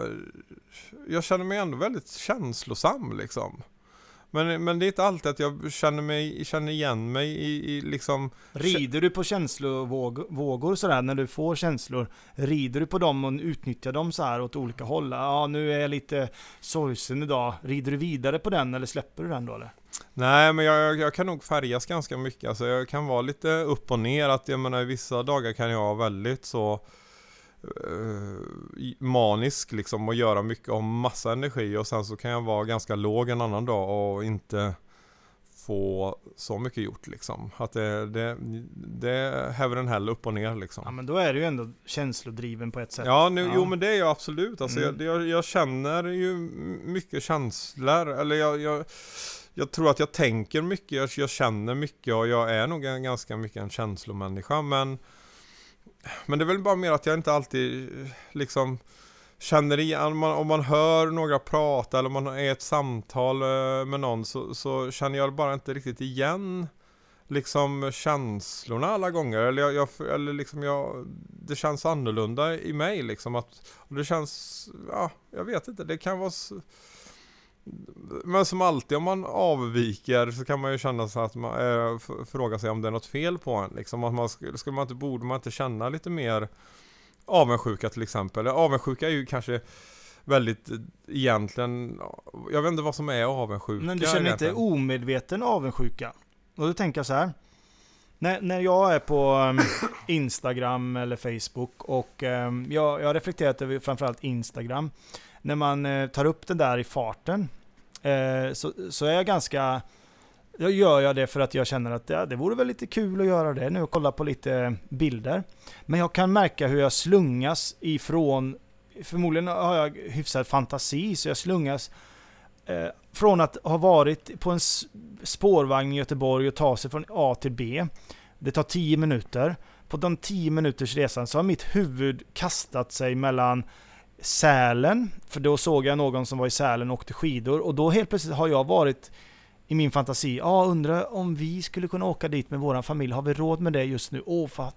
B: jag känner mig ändå väldigt känslosam liksom. Men, men det är inte alltid att jag känner, mig, känner igen mig i, i liksom...
A: Rider du på känslovågor sådär när du får känslor? Rider du på dem och utnyttjar dem så här åt olika håll? Ja, nu är jag lite sorgsen idag. Rider du vidare på den eller släpper du den då eller?
B: Nej, men jag, jag kan nog färgas ganska mycket. Alltså jag kan vara lite upp och ner. Att jag menar, vissa dagar kan jag vara väldigt så manisk liksom och göra mycket och massa energi och sen så kan jag vara ganska låg en annan dag och inte få så mycket gjort liksom. Att det, det, det häver en häll upp och ner liksom.
A: Ja men då är du ju ändå känslodriven på ett sätt.
B: Ja, nu,
A: Ja.
B: jo men det är jag absolut. Alltså
A: Mm.
B: jag, jag, jag känner ju mycket känslor. Eller jag, jag, jag tror att jag tänker mycket, jag, jag känner mycket och jag är nog en, ganska mycket en känslomänniska. Men, men det är väl bara mer att jag inte alltid eh, liksom känner igen, om man, om man hör några prata eller om man är i ett samtal eh, med någon så, så känner jag bara inte riktigt igen liksom känslorna alla gånger. Eller, jag, jag, eller liksom jag, det känns annorlunda i mig liksom. Att, och det känns, ja, jag vet inte, det kan vara men som alltid om man avviker så kan man ju känna sig att man eh, f- fråga sig om det är något fel på en. Liksom att man skulle, skulle man inte, borde man inte känna lite mer avundsjuka till exempel. Avundsjuka är ju kanske väldigt eh, egentligen, jag vet inte vad som är avundsjuka
A: Men du känner inte
B: egentligen.
A: omedveten avundsjuka? Och då tänker jag så här. När, när jag är på um, Instagram eller Facebook och um, jag, jag har reflekterat över framförallt Instagram. När man eh, tar upp den där i farten eh, så, så är jag ganska... Då gör jag det för att jag känner att ja, det vore väl lite kul att göra det nu och kolla på lite bilder. Men jag kan märka hur jag slungas ifrån... Förmodligen har jag hyfsad fantasi så jag slungas eh, från att ha varit på en spårvagn i Göteborg och ta sig från A till B. Det tar 10 minuter. På de 10 minuters resan så har mitt huvud kastat sig mellan Sälen, för då såg jag någon som var i Sälen och åkte skidor och då helt plötsligt har jag varit i min fantasi, ja ah, undrar om vi skulle kunna åka dit med våran familj, har vi råd med det just nu? Åh, oh,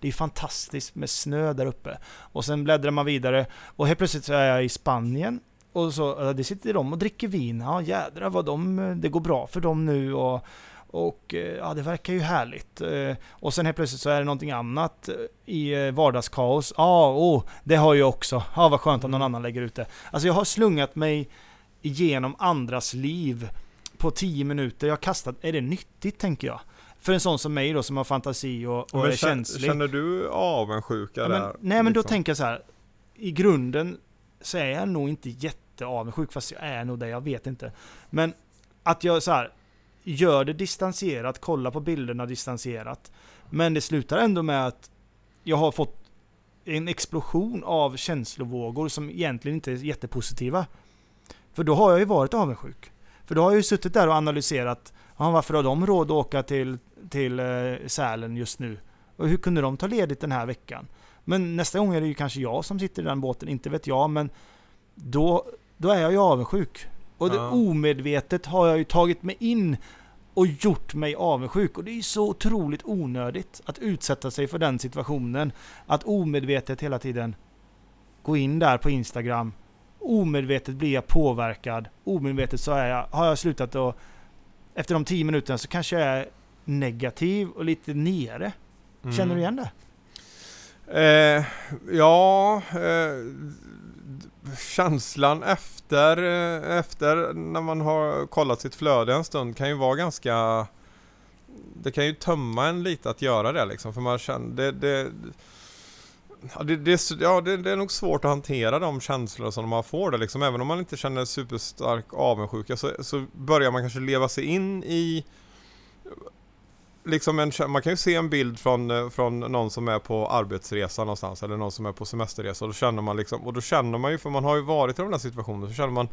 A: det är fantastiskt med snö där uppe. Och sen bläddrar man vidare och helt plötsligt så är jag i Spanien och så, ja, det sitter de och dricker vin. Ja jädrar vad de, det går bra för dem nu och, och eh, ja, det verkar ju härligt. Eh, Och sen helt plötsligt så är det någonting annat eh, i vardagskaos. Ja, åh, det har jag också. Ja, vad skönt om någon annan lägger ut det. Alltså jag har slungat mig igenom andras liv på 10 minuter. Jag har kastat, är det nyttigt tänker jag? För en sån som mig då som har fantasi och, och är
B: kän-
A: känslig.
B: Känner du avundsjuka
A: Ja,
B: där?
A: men, nej men då
B: liksom?
A: tänker jag så här. I grunden så är jag nog inte jätteavundsjuk, fast jag är nog det, jag vet inte. Men att jag så här gör det distanserat, kollar på bilderna distanserat. Men det slutar ändå med att jag har fått en explosion av känslovågor som egentligen inte är jättepositiva. För då har jag ju varit avundsjuk. För då har jag ju suttit där och analyserat, ja, varför har de råd att åka till, till eh, Sälen just nu? Och hur kunde de ta ledigt den här veckan? Men nästa gång är det ju kanske jag som sitter i den båten, inte vet jag, men då, då är jag ju avundsjuk. Och det
B: Ja.
A: omedvetet har jag ju tagit mig in och gjort mig avundsjuk. Och det är ju så otroligt onödigt att utsätta sig för den situationen. Att omedvetet hela tiden gå in där på Instagram. Omedvetet blir jag påverkad. Omedvetet så är jag, har jag slutat att... Efter de tio minuterna så kanske jag är negativ och lite nere. Känner
B: Mm.
A: du igen det?
B: Eh, ja, eh, känslan efter, eh, efter när man har kollat sitt flöde en stund kan ju vara ganska Det kan ju tömma en lite att göra det liksom för man känner det, det Ja, det, det, är ja det, det är nog svårt att hantera de känslor som man får där liksom. Även om man inte känner superstark avundsjuka så, så börjar man kanske leva sig in i liksom en, man kan ju se en bild från, eh, från någon som är på arbetsresa någonstans eller någon som är på semesterresa och då känner man liksom, och då känner man ju, för man har ju varit i de där situationerna, så känner man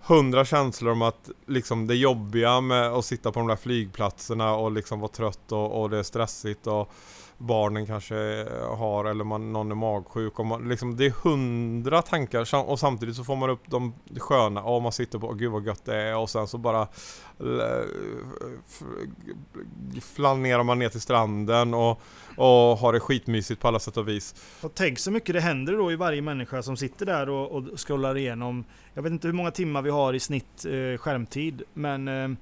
B: hundra känslor om att liksom det jobbiga med att sitta på de där flygplatserna och liksom vara trött och, och det är stressigt och barnen kanske eh, har eller man, någon är magsjuk och man, liksom, det är hundra tankar och samtidigt så får man upp de sköna och man sitter på gud vad gött det är och sen så bara flanerar man ner till stranden och, och har det skitmysigt på alla sätt och vis.
A: Och tänk så mycket det händer då i varje människa som sitter där och, och scrollar igenom. Jag vet inte hur många timmar vi har i snitt eh, skärmtid, men eh,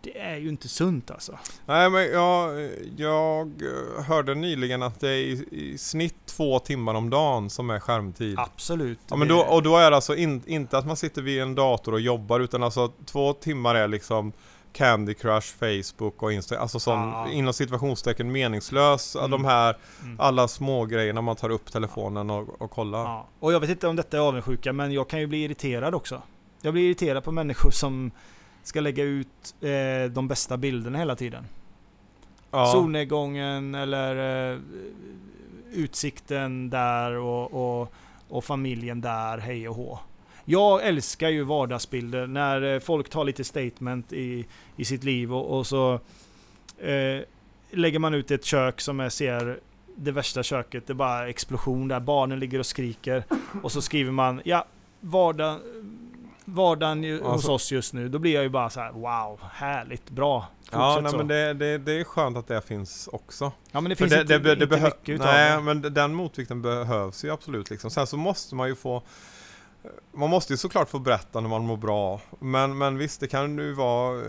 A: det är ju inte sunt alltså.
B: Nej men jag, jag eh, hörde nyligen att det är i, i snitt två timmar om dagen som är skärmtid.
A: Absolut.
B: Ja men då, och då är det alltså in, inte att man sitter vid en dator och jobbar utan alltså två timmar är liksom Candy Crush, Facebook och Instagram. Alltså sån
A: Ja.
B: inom situationstecken meningslös.
A: Mm.
B: De här
A: Mm.
B: alla små grejerna man tar upp telefonen och, och kollar.
A: Ja. Och jag vet inte om detta är avundsjuka, men jag kan ju bli irriterad också. Jag blir irriterad på människor som ska lägga ut eh, de bästa bilderna hela tiden.
B: Ja.
A: Solnedgången eller eh, utsikten där och, och, och familjen där, hej och hå. Jag älskar ju vardagsbilder när eh, folk tar lite statement i, i sitt liv och, och så eh, lägger man ut ett kök som är, ser det värsta köket. Det är bara explosion där. Barnen ligger och skriker. Och så skriver man ja, vardag, vardagen ju- hos
B: Alltså-
A: oss just nu. Då blir jag ju bara så här: wow, härligt, bra.
B: Ja,
A: Fortsätt
B: nej,
A: så.
B: men det, det, det är skönt att det finns också.
A: Ja men det finns inte,
B: det,
A: inte mycket utav
B: Nej,
A: det.
B: men den motvikten behövs ju absolut liksom. Sen så måste man ju få man måste ju såklart få berätta när man mår bra. Men, men visst, det kan ju vara...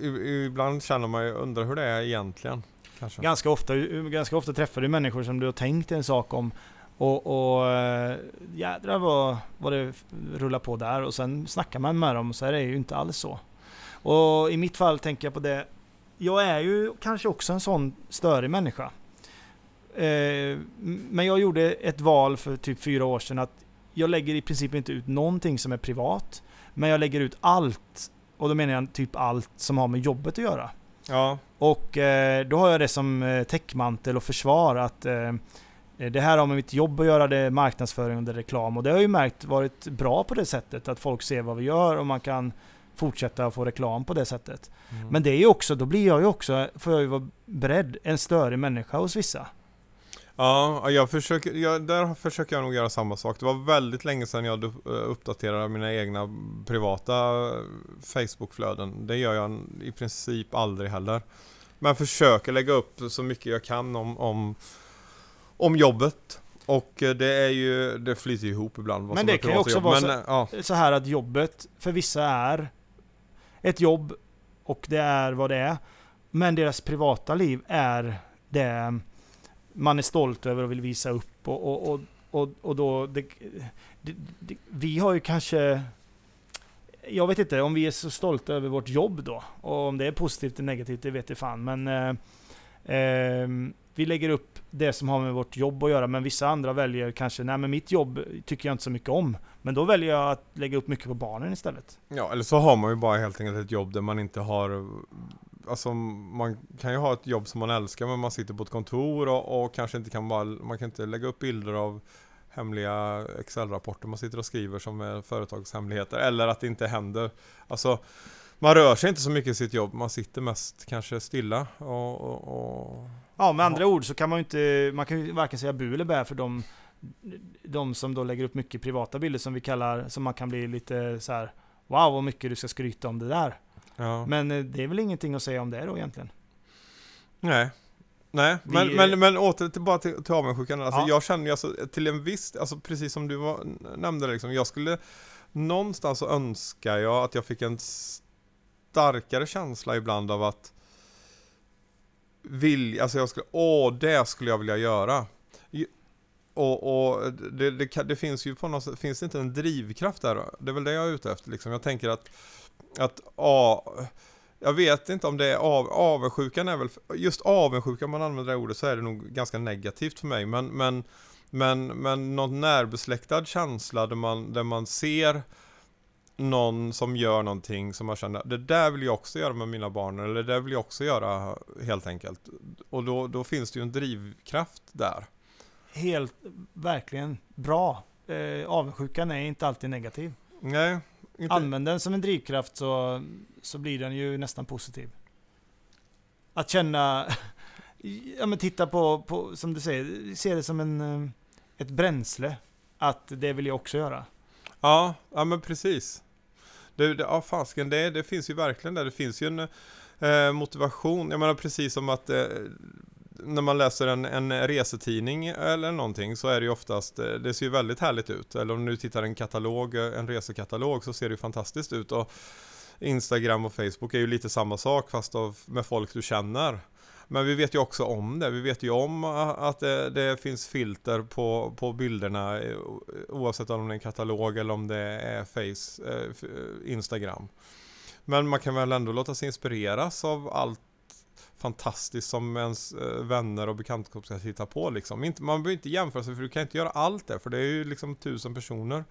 B: eh, Ibland känner man ju, undrar hur det är egentligen. Kanske.
A: Ganska ofta, ganska ofta träffar du människor som du har tänkt en sak om och, och eh, jädrar vad, vad det rullar på där och sen snackar man med dem så är det ju inte alls så. Och i mitt fall tänker jag på det. Jag är ju kanske också en sån störig människa. Eh, men jag gjorde ett val för typ fyra år sedan att jag lägger i princip inte ut någonting som är privat. Men jag lägger ut allt. Och då menar jag typ allt som har med jobbet att göra.
B: Ja,
A: Och eh, då har jag det som eh, täckmantel och försvar att det här har med mitt jobb att göra, det är marknadsföring och det är reklam. Och det har ju märkt varit bra på det sättet, att folk ser vad vi gör och man kan fortsätta få reklam på det sättet.
B: Mm.
A: Men det är ju också, då blir jag ju också, får jag ju vara beredd, en störig människa hos vissa.
B: Ja, jag försöker, jag, där försöker jag nog göra samma sak. Det var väldigt länge sedan jag eh, uppdaterade mina egna privata eh, Facebookflöden. Det gör jag i princip aldrig heller. Men försöker lägga upp så mycket jag kan om, om, om jobbet. Och eh, det är ju, det flyter ihop ibland. vad
A: Men det kan ju också vara så-
B: eh, ja,
A: Så här att jobbet för vissa är ett jobb och det är vad det är. Men deras privata liv är det man är stolt över och vill visa upp. Och, och, och, och, och då... Det, det, det, vi har ju kanske... Jag vet inte om vi är så stolta över vårt jobb då. Och om det är positivt eller negativt, det vet jag fan. Men eh, ehm, vi lägger upp det som har med vårt jobb att göra. Men vissa andra väljer kanske, nej men mitt jobb tycker jag inte så mycket om. Men då väljer jag att lägga upp mycket på barnen istället.
B: ja, eller så har man ju bara helt enkelt ett jobb där man inte har Alltså man kan ju ha ett jobb som man älskar men man sitter på ett kontor och, och kanske inte kan bara, man kan inte lägga upp bilder av hemliga Excel-rapporter man sitter och skriver som är företagshemligheter eller att det inte händer. Alltså man rör sig inte så mycket i sitt jobb, man sitter mest kanske stilla och, och, och
A: Ja, med andra ord så kan man ju inte, man kan ju varken säga bu eller bä för de, de som då lägger upp mycket privata bilder som vi kallar, som man kan bli lite så här. Wow vad mycket du ska skryta om det där.
B: ja.
A: Men eh, det är väl ingenting att säga om det då egentligen.
B: Nej. Nej,
A: Vi-
B: men, men, men åter till, bara till, till avundsjukan. Alltså,
A: Ja.
B: Jag känner ju alltså, till en viss, alltså precis som du var, nämnde liksom, jag skulle någonstans så önskar jag att jag fick en starkare känsla ibland av att vilja, alltså jag skulle, åh det skulle jag vilja göra. Och, och det, det, det finns ju på något sätt, finns det inte en drivkraft där? Det är väl det jag är ute efter liksom. Jag tänker att, att ja, jag vet inte om det är av, avundsjukan är väl, just avundsjukan om man använder det ordet så är det nog ganska negativt för mig. Men, men, men, men någon närbesläktad känsla där man, där man ser någon som gör någonting som man känner, det där vill jag också göra med mina barn, eller det där vill jag också göra helt enkelt. Och då, då finns det ju en drivkraft där.
A: Helt, verkligen bra. Eh, avundsjukan är inte alltid negativ.
B: Nej, inte,
A: Använd den som en drivkraft så, så blir den ju nästan positiv. Att känna, ja men titta på, på som du säger, se det som en, eh, ett bränsle. Att det vill jag också göra.
B: Ja, ja men precis. Det, det, ja, fasken, det, det finns ju verkligen där. Det finns ju en eh, motivation. Jag menar precis som att eh, när man läser en, en resetidning eller någonting så är det ju oftast, eh, det ser ju väldigt härligt ut. Eller om du tittar en katalog, eh, en resekatalog så ser det ju fantastiskt ut. Och Instagram och Facebook är ju lite samma sak fast av, med folk du känner. Men vi vet ju också om det. Vi vet ju om eh, att det, det finns filter på, på bilderna eh, oavsett om det är en katalog eller om det är Face, eh, Instagram. Men man kan väl ändå låta sig inspireras av allt fantastiskt som ens vänner och bekantskap ska hitta på liksom. Man behöver inte jämföra sig för du kan inte göra allt det för det är ju liksom tusen personer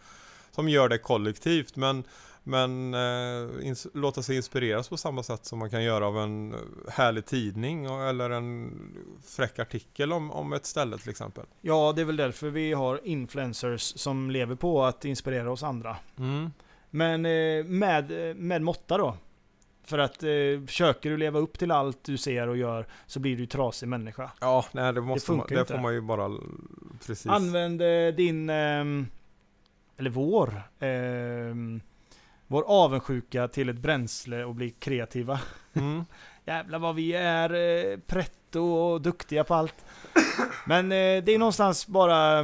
B: som gör det kollektivt men men eh, låta sig inspireras på samma sätt som man kan göra av en härlig tidning och, eller en fräck artikel om, om ett ställe till exempel.
A: Ja, det är väl därför vi har influencers som lever på att inspirera oss andra.
B: Mm.
A: Men eh, med, med måtta då. För att eh, försöker du leva upp till allt du ser och gör så blir du ju trasig människa.
B: Ja, nej det måste man,
A: funkar
B: det
A: inte.
B: får man ju bara precis.
A: Använd eh, din, ehm, eller vår, ehm, vår avundsjuka till ett bränsle och bli kreativa.
B: Mm.
A: Jävlar vad vi är eh, pretto och duktiga på allt. Men eh, det är någonstans bara...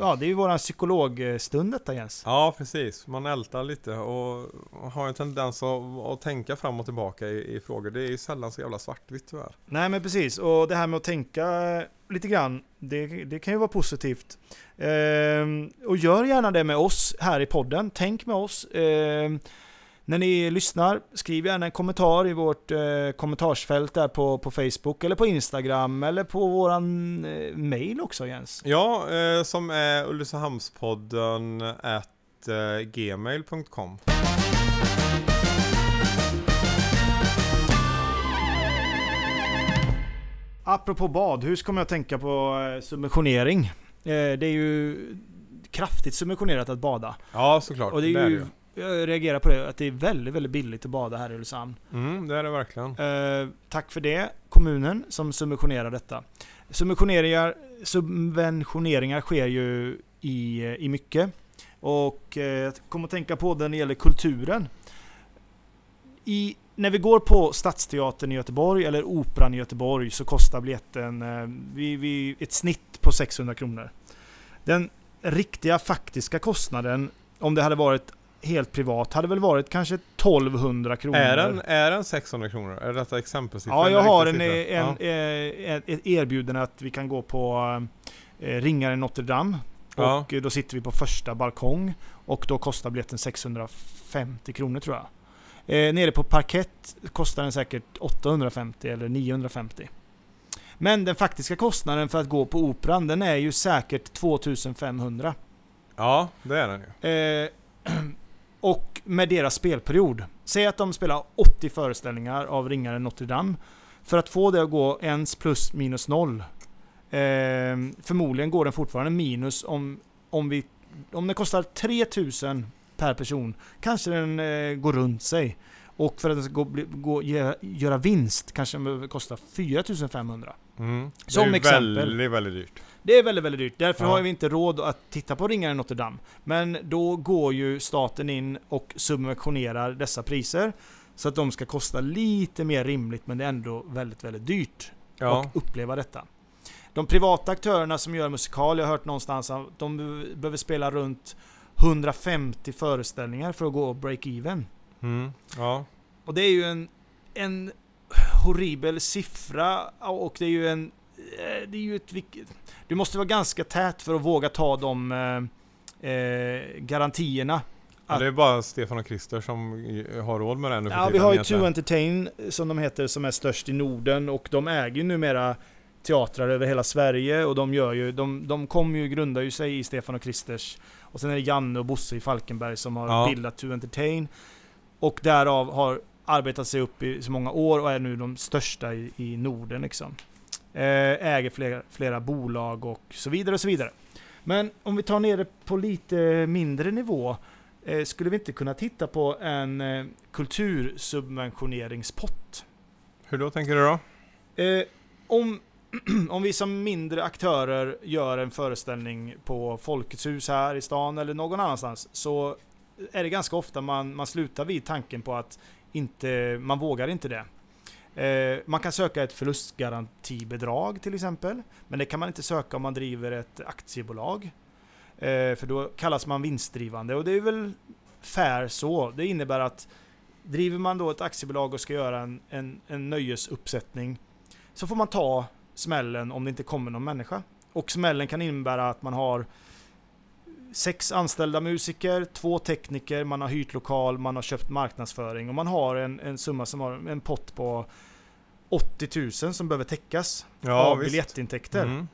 A: Ja, det är ju våran psykologstund detta Jens.
B: Ja, precis. Man ältar lite och har en tendens att, att tänka fram och tillbaka i, i frågor. Det är ju sällan så jävla svartvitt tyvärr.
A: Nej men precis, och det här med att tänka lite grann, det, det kan ju vara positivt. Ehm, och gör gärna det med oss här i podden, tänk med oss. Ehm, när ni lyssnar, skriv gärna en kommentar i vårt eh, kommentarsfält där på, på Facebook eller på Instagram eller på våran eh, mail också Jens.
B: Ja, eh, som är Ulricehamnspodden at eh, gmail.com.
A: Apropå badhus kommer jag att tänka på eh, subventionering. Eh, det är ju kraftigt subventionerat att bada.
B: Ja, såklart.
A: Och det är
B: det
A: ju, jag reagerar på det, att det är väldigt, väldigt billigt att bada här i Ulricehamn.
B: Mm, det är det verkligen.
A: Eh, tack för det, kommunen som subventionerar detta. Subventioneringar, subventioneringar sker ju i, i mycket. Och eh, jag kommer att tänka på det när det gäller kulturen. I, när vi går på Stadsteatern i Göteborg eller Operan i Göteborg så kostar biljetten eh, vi, vi, ett snitt på 600 kronor. Den riktiga faktiska kostnaden om det hade varit helt privat hade väl varit kanske 1200 kronor.
B: Är den, är den 600 kronor? Är detta exempelsiffra?
A: Ja, jag har en,
B: riktig
A: en,
B: siffra?
A: eh, ett erbjudande att vi kan gå på eh, Ringaren Notre Dame.
B: Ja.
A: Och eh, då sitter vi på första balkong. Och då kostar biljetten 650 kronor tror jag. Eh, nere på parkett kostar den säkert 850 eller 950. Men den faktiska kostnaden för att gå på Operan den är ju säkert 2500.
B: Ja, det är den ju.
A: Eh, och med deras spelperiod. Säg att de spelar 80 föreställningar av Ringaren Notre Dame. För att få det att gå ens plus minus noll. Eh, förmodligen går den fortfarande minus om, om, vi, om den kostar 3000 per person. Kanske den eh, går runt sig. Och för att den ska gå, bli, gå, göra vinst kanske den behöver kosta 4500.
B: Mm. Det
A: Som
B: är ju
A: exempel.
B: väldigt, väldigt dyrt.
A: Det är väldigt, väldigt dyrt. Därför
B: Ja.
A: har vi inte råd att titta på Ringaren Notre Dame. Men då går ju staten in och subventionerar dessa priser. Så att de ska kosta lite mer rimligt, men det är ändå väldigt, väldigt dyrt
B: Ja.
A: att uppleva detta. De privata aktörerna som gör musikal, jag har hört någonstans att de be- behöver spela runt 150 föreställningar för att gå break-even.
B: Mm. Ja.
A: Och det är ju en, en horribel siffra och det är ju en... eh, Det är ju ett... Du måste vara ganska tät för att våga ta de eh, eh, garantierna.
B: Ja, det är bara Stefan och Christer som har råd med det nu för
A: Ja, vi har ju. To Entertain som de heter som är störst i Norden och de äger ju numera teatrar över hela Sverige och de gör ju, de, de kommer ju, grundar ju sig i Stefan och Christers och sen är det Janne och Bosse i Falkenberg som har
B: Ja.
A: bildat To Entertain och därav har arbetat sig upp i så många år och är nu de största i, i Norden liksom. Eh, äger flera, flera bolag och så vidare och så vidare. Men om vi tar ner det på lite mindre nivå Eh, skulle vi inte kunna titta på en eh, kultursubventioneringspott?
B: Hur då tänker du då?
A: Om, om vi som mindre aktörer gör en föreställning på Folkets hus här i stan eller någon annanstans så är det ganska ofta man, man slutar vid tanken på att inte, man vågar inte det. Eh, man kan söka ett förlustgarantibidrag till exempel, men det kan man inte söka om man driver ett aktiebolag. Eh, för då kallas man vinstdrivande och det är väl fair så. Det innebär att driver man då ett aktiebolag och ska göra en, en, en nöjesuppsättning så får man ta smällen om det inte kommer någon människa. Och smällen kan innebära att man har sex anställda musiker, två tekniker, man har hyrt lokal, man har köpt marknadsföring och man har en, en summa som har en pott på 80 000 som behöver täckas
B: Ja,
A: av
B: visst.
A: biljettintäkter.
B: Mm.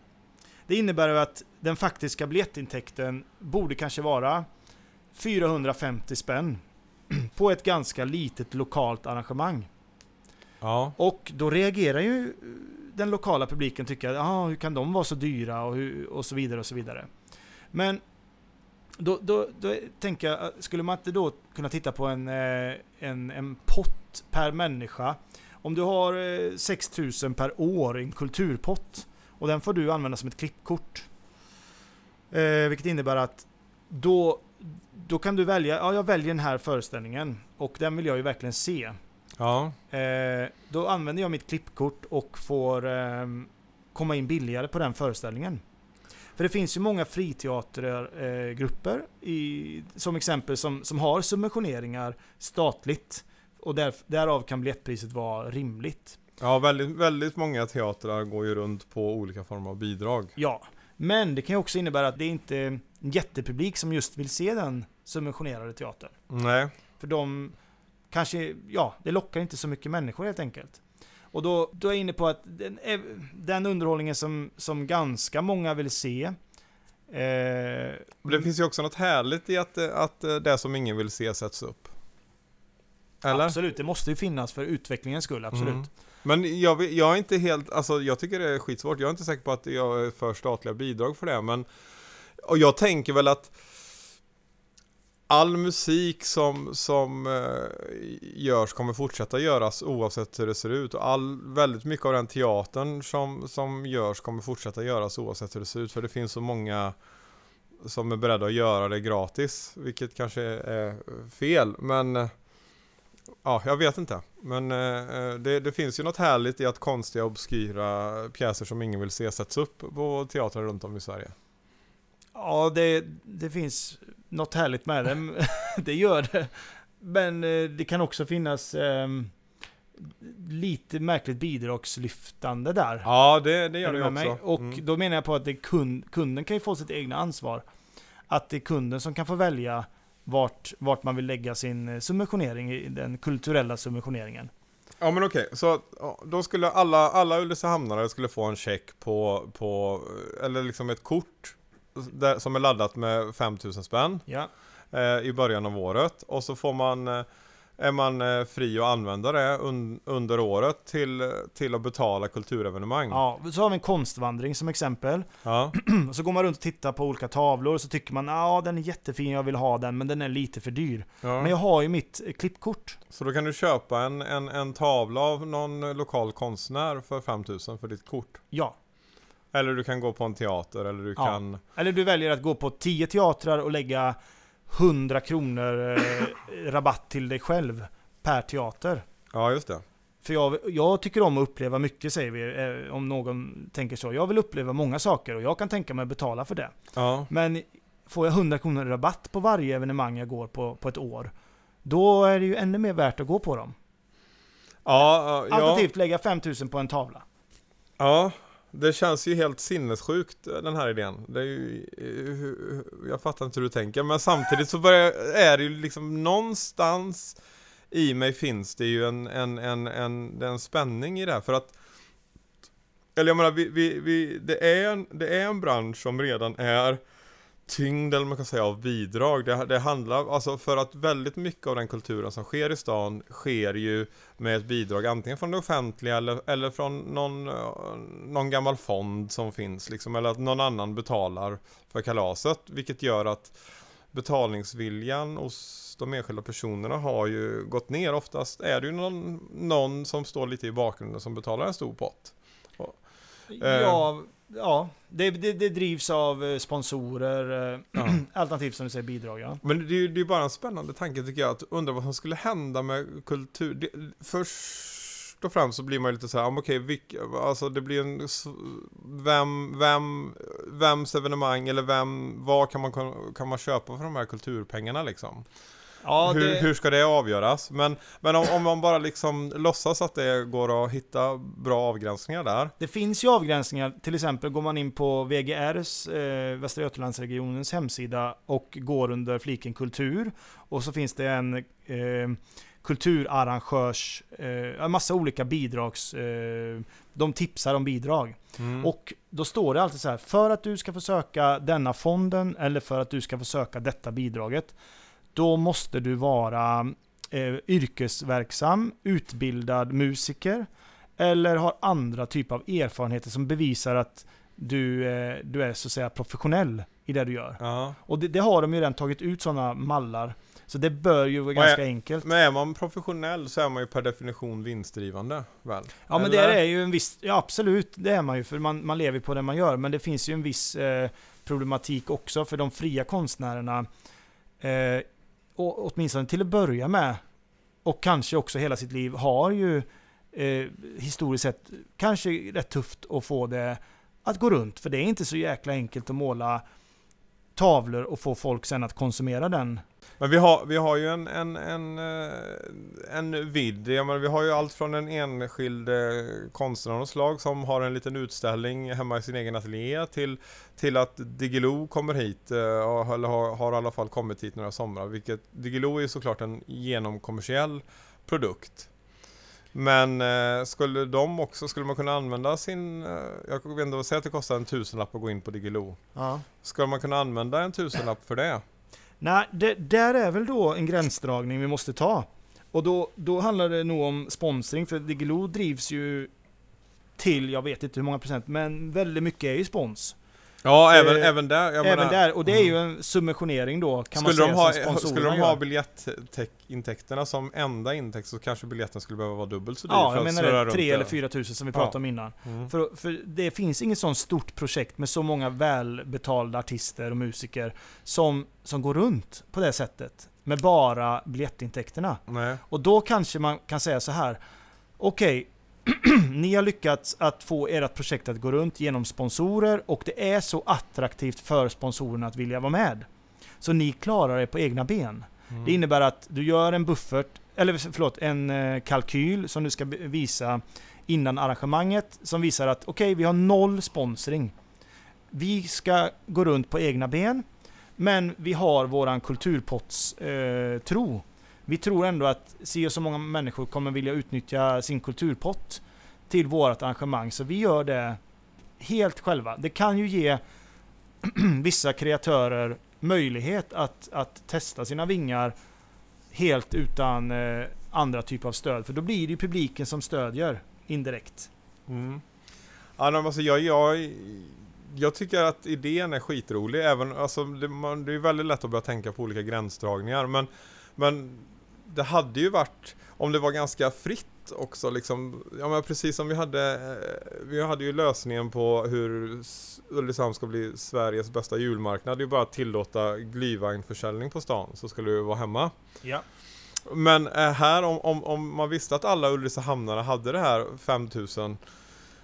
A: Det innebär att den faktiska biljettintäkten borde kanske vara 450 spänn på ett ganska litet lokalt arrangemang.
B: Ja.
A: Och då reagerar ju den lokala publiken tycker att ah, hur kan de vara så dyra och, hur, och så vidare och så vidare. Men då, då, då tänker jag, skulle man inte då kunna titta på en, eh, en, en pott per människa? Om du har eh, 6000 per år i en kulturpott och den får du använda som ett klippkort. Eh, vilket innebär att då, då kan du välja, ja jag väljer den här föreställningen och den vill jag ju verkligen se.
B: Ja.
A: Eh, då använder jag mitt klippkort och får ehm, komma in billigare på den föreställningen. För det finns ju många friteatergrupper eh, i, som exempel som, som har subventioneringar statligt. Och där, därav kan biljettpriset vara rimligt.
B: Ja, väldigt, väldigt många teatrar går ju runt på olika former av bidrag.
A: Ja, men det kan ju också innebära att det inte är en jättepublik som just vill se den subventionerade teatern.
B: Nej.
A: För de kanske, ja, det lockar inte så mycket människor helt enkelt. Och då, då är jag inne på att den, är- den underhållningen som, som ganska många vill se. Eh,
B: det finns ju också något härligt i att, eh, att eh, det som ingen vill se sätts upp. Eller?
A: Absolut, det måste ju finnas för utvecklingens skull, absolut.
B: Mm. Men jag, jag är inte helt, alltså jag tycker det är skitsvårt. Jag är inte säker på att jag är för statliga bidrag för det, men och jag tänker väl att all musik som, som eh, görs kommer fortsätta göras oavsett hur det ser ut. Och all, väldigt mycket av den teatern som, som görs kommer fortsätta göras oavsett hur det ser ut. För det finns så många som är beredda att göra det gratis, vilket kanske är fel, men eh, Ja, jag vet inte. Men eh, eh, det, det finns ju något härligt i att konstiga, obskyra pjäser som ingen vill se sätts upp på teatrar runt om i Sverige.
A: Ja, det, det finns något härligt med det. det gör det. Men eh, det kan också finnas ehm, lite märkligt bidragslyftande där.
B: Ja, det, det gör det
A: med
B: också.
A: mig? Och
B: Mm.
A: då menar jag på att det kund, kunden kan ju få sitt egna ansvar. Att det är kunden som kan få välja vart, vart man vill lägga sin eh, subventionering, den kulturella subventioneringen.
B: Ja men okej, så ja, då skulle alla, alla Ulricehamnare skulle få en check på, på eller liksom ett kort där, som är laddat med 5000 spänn
A: Ja,
B: eh, i början av året och så får man eh, är man eh, fri att använda det un, under året till, till att betala kulturevenemang.
A: ja, så har vi en konstvandring som exempel.
B: Ja.
A: Så går man runt och tittar på olika tavlor och så tycker man ja den är jättefin, jag vill ha den, men den är lite för dyr.
B: Ja.
A: Men jag har ju mitt eh, klippkort.
B: Så då kan du köpa en, en, en tavla av någon lokal konstnär för 5000 för ditt kort.
A: Ja.
B: Eller du kan gå på en teater eller du
A: Ja.
B: kan...
A: Eller du väljer att gå på 10 teatrar och lägga 100 kronor eh, rabatt till dig själv per teater.
B: Ja, just det.
A: För jag, jag tycker om att uppleva mycket säger vi, eh, om någon tänker så. Jag vill uppleva många saker och jag kan tänka mig att betala för det.
B: Ja.
A: Men får jag 100 kronor rabatt på varje evenemang jag går på, på ett år, då är det ju ännu mer värt att gå på dem.
B: Ja, ja,
A: Alternativt lägga 5000 på en tavla.
B: ja, det känns ju helt sinnessjukt den här idén. Det är ju, eh, jag fattar inte hur du tänker, men samtidigt så börjar, är det ju liksom någonstans i mig finns det ju en, en, en, en, en spänning i det här. För att eller jag menar, vi, vi, vi, det, är en, det är en bransch som redan är tyngd, eller man kan säga, av bidrag. Det, det handlar, alltså för att väldigt mycket av den kulturen som sker i stan sker ju med ett bidrag antingen från det offentliga eller, eller från någon, någon gammal fond som finns liksom, eller att någon annan betalar för kalaset, vilket gör att betalningsviljan hos de enskilda personerna har ju gått ner. Oftast är det ju någon, någon som står lite i bakgrunden som betalar en stor pott. Och,
A: Ja, ja det, det, det drivs av eh, sponsorer, eh,
B: Ja.
A: alternativt som du säger bidrag. Ja.
B: Men det är ju det är bara en spännande tanke tycker jag, att undra vad som skulle hända med kultur. Det, först och främst så blir man ju lite så här, okej, vilka, alltså det blir en, vem, vem, vems evenemang eller vem, vad kan man, kan man köpa för de här kulturpengarna liksom?
A: Ja,
B: hur,
A: det,
B: hur ska det avgöras? Men, men om, om man bara liksom låtsas att det går att hitta bra avgränsningar där.
A: det finns ju avgränsningar. Till exempel går man in på VGRs, eh, Västra Götalandsregionens hemsida och går under fliken kultur. Och så finns det en eh, kulturarrangörs, eh, en massa olika bidrags, eh, de tipsar om bidrag.
B: Mm.
A: Och då står det alltid så här, för att du ska få söka denna fonden eller för att du ska få söka detta bidraget, då måste du vara eh, yrkesverksam, utbildad musiker eller har andra typer av erfarenheter som bevisar att du, eh, du är så att säga professionell i det du gör.
B: ja.
A: Och det, det har de ju redan tagit ut sådana mallar. Så det bör ju vara
B: är-
A: ganska enkelt.
B: Men är man professionell så är man ju per definition vinstdrivande, väl?
A: Ja men
B: Eller?
A: det är ju en viss, ja absolut, det är man ju för man, man lever på det man gör. Men det finns ju en viss eh, problematik också för de fria konstnärerna. Eh, och, åtminstone till att börja med, och kanske också hela sitt liv, har ju eh, historiskt sett kanske rätt tufft att få det att gå runt. För det är inte så jäkla enkelt att måla tavlor och få folk sen att konsumera den.
B: Men vi har, vi har ju en, en, en, eh, en vidd, jag menar, vi har ju allt från en enskild eh, konstnär av något slag som har en liten utställning hemma i sin egen ateljé till, till att Diggiloo kommer hit, eh, eller har, har i alla fall kommit hit några somrar, vilket Diggiloo är ju såklart en genomkommersiell produkt. Men eh, skulle de också, skulle man kunna använda sin, eh, jag vet inte, säg att det kostar en tusenlapp att gå in på Diggiloo.
A: Ja.
B: Ska man kunna använda en tusenlapp för det?
A: Nej, det, där är väl då en gränsdragning vi måste ta. Och då, då handlar det nog om sponsring, för Diggiloo drivs ju till, jag vet inte hur många procent, men väldigt mycket är ju spons.
B: Ja, även,
A: Eh,
B: även där.
A: Även
B: menar,
A: där, och det är ju en subventionering då, kan
B: skulle
A: man
B: de,
A: säga,
B: ha,
A: som
B: skulle de ha biljettintäkterna som enda intäkt så kanske biljetten skulle behöva vara dubbelt så dyr
A: Ja, jag menar det,
B: runt
A: 3
B: det.
A: eller 4 tusen som vi pratade
B: Ja.
A: om innan.
B: Mm.
A: För, för det finns inget sånt stort projekt med så många välbetalda artister och musiker som, som går runt på det sättet. Med bara biljettintäkterna.
B: Nej.
A: Och då kanske man kan säga så här. Okej, ni har lyckats att få ert projekt att gå runt genom sponsorer och det är så attraktivt för sponsorerna att vilja vara med. Så ni klarar er på egna ben.
B: Mm.
A: Det innebär att du gör en buffert, eller förlåt, en eh, kalkyl som du ska visa innan arrangemanget som visar att okej, vi har noll sponsring. Vi ska gå runt på egna ben, men vi har våran kulturpottstro. Eh, tro vi tror ändå att si och så många människor kommer vilja utnyttja sin kulturpott till vårt arrangemang, så vi gör det helt själva. Det kan ju ge vissa kreatörer möjlighet att, att testa sina vingar helt utan eh, andra typer av stöd. För då blir det ju publiken som stödjer indirekt.
B: Mm. Ja, alltså jag, jag, jag tycker att idén är skitrolig. Även, alltså, det, man, det är väldigt lätt att börja tänka på olika gränsdragningar. Men, men det hade ju varit, om det var ganska fritt också, liksom, ja, men precis som vi hade, eh, vi hade ju lösningen på hur Ulricehamn ska bli Sveriges bästa julmarknad. Det är ju bara att tillåta glyvagnförsäljning på stan så skulle du vara hemma.
A: Ja.
B: Men eh, här om, om, om man visste att alla Ulricehamnare hade det här 5000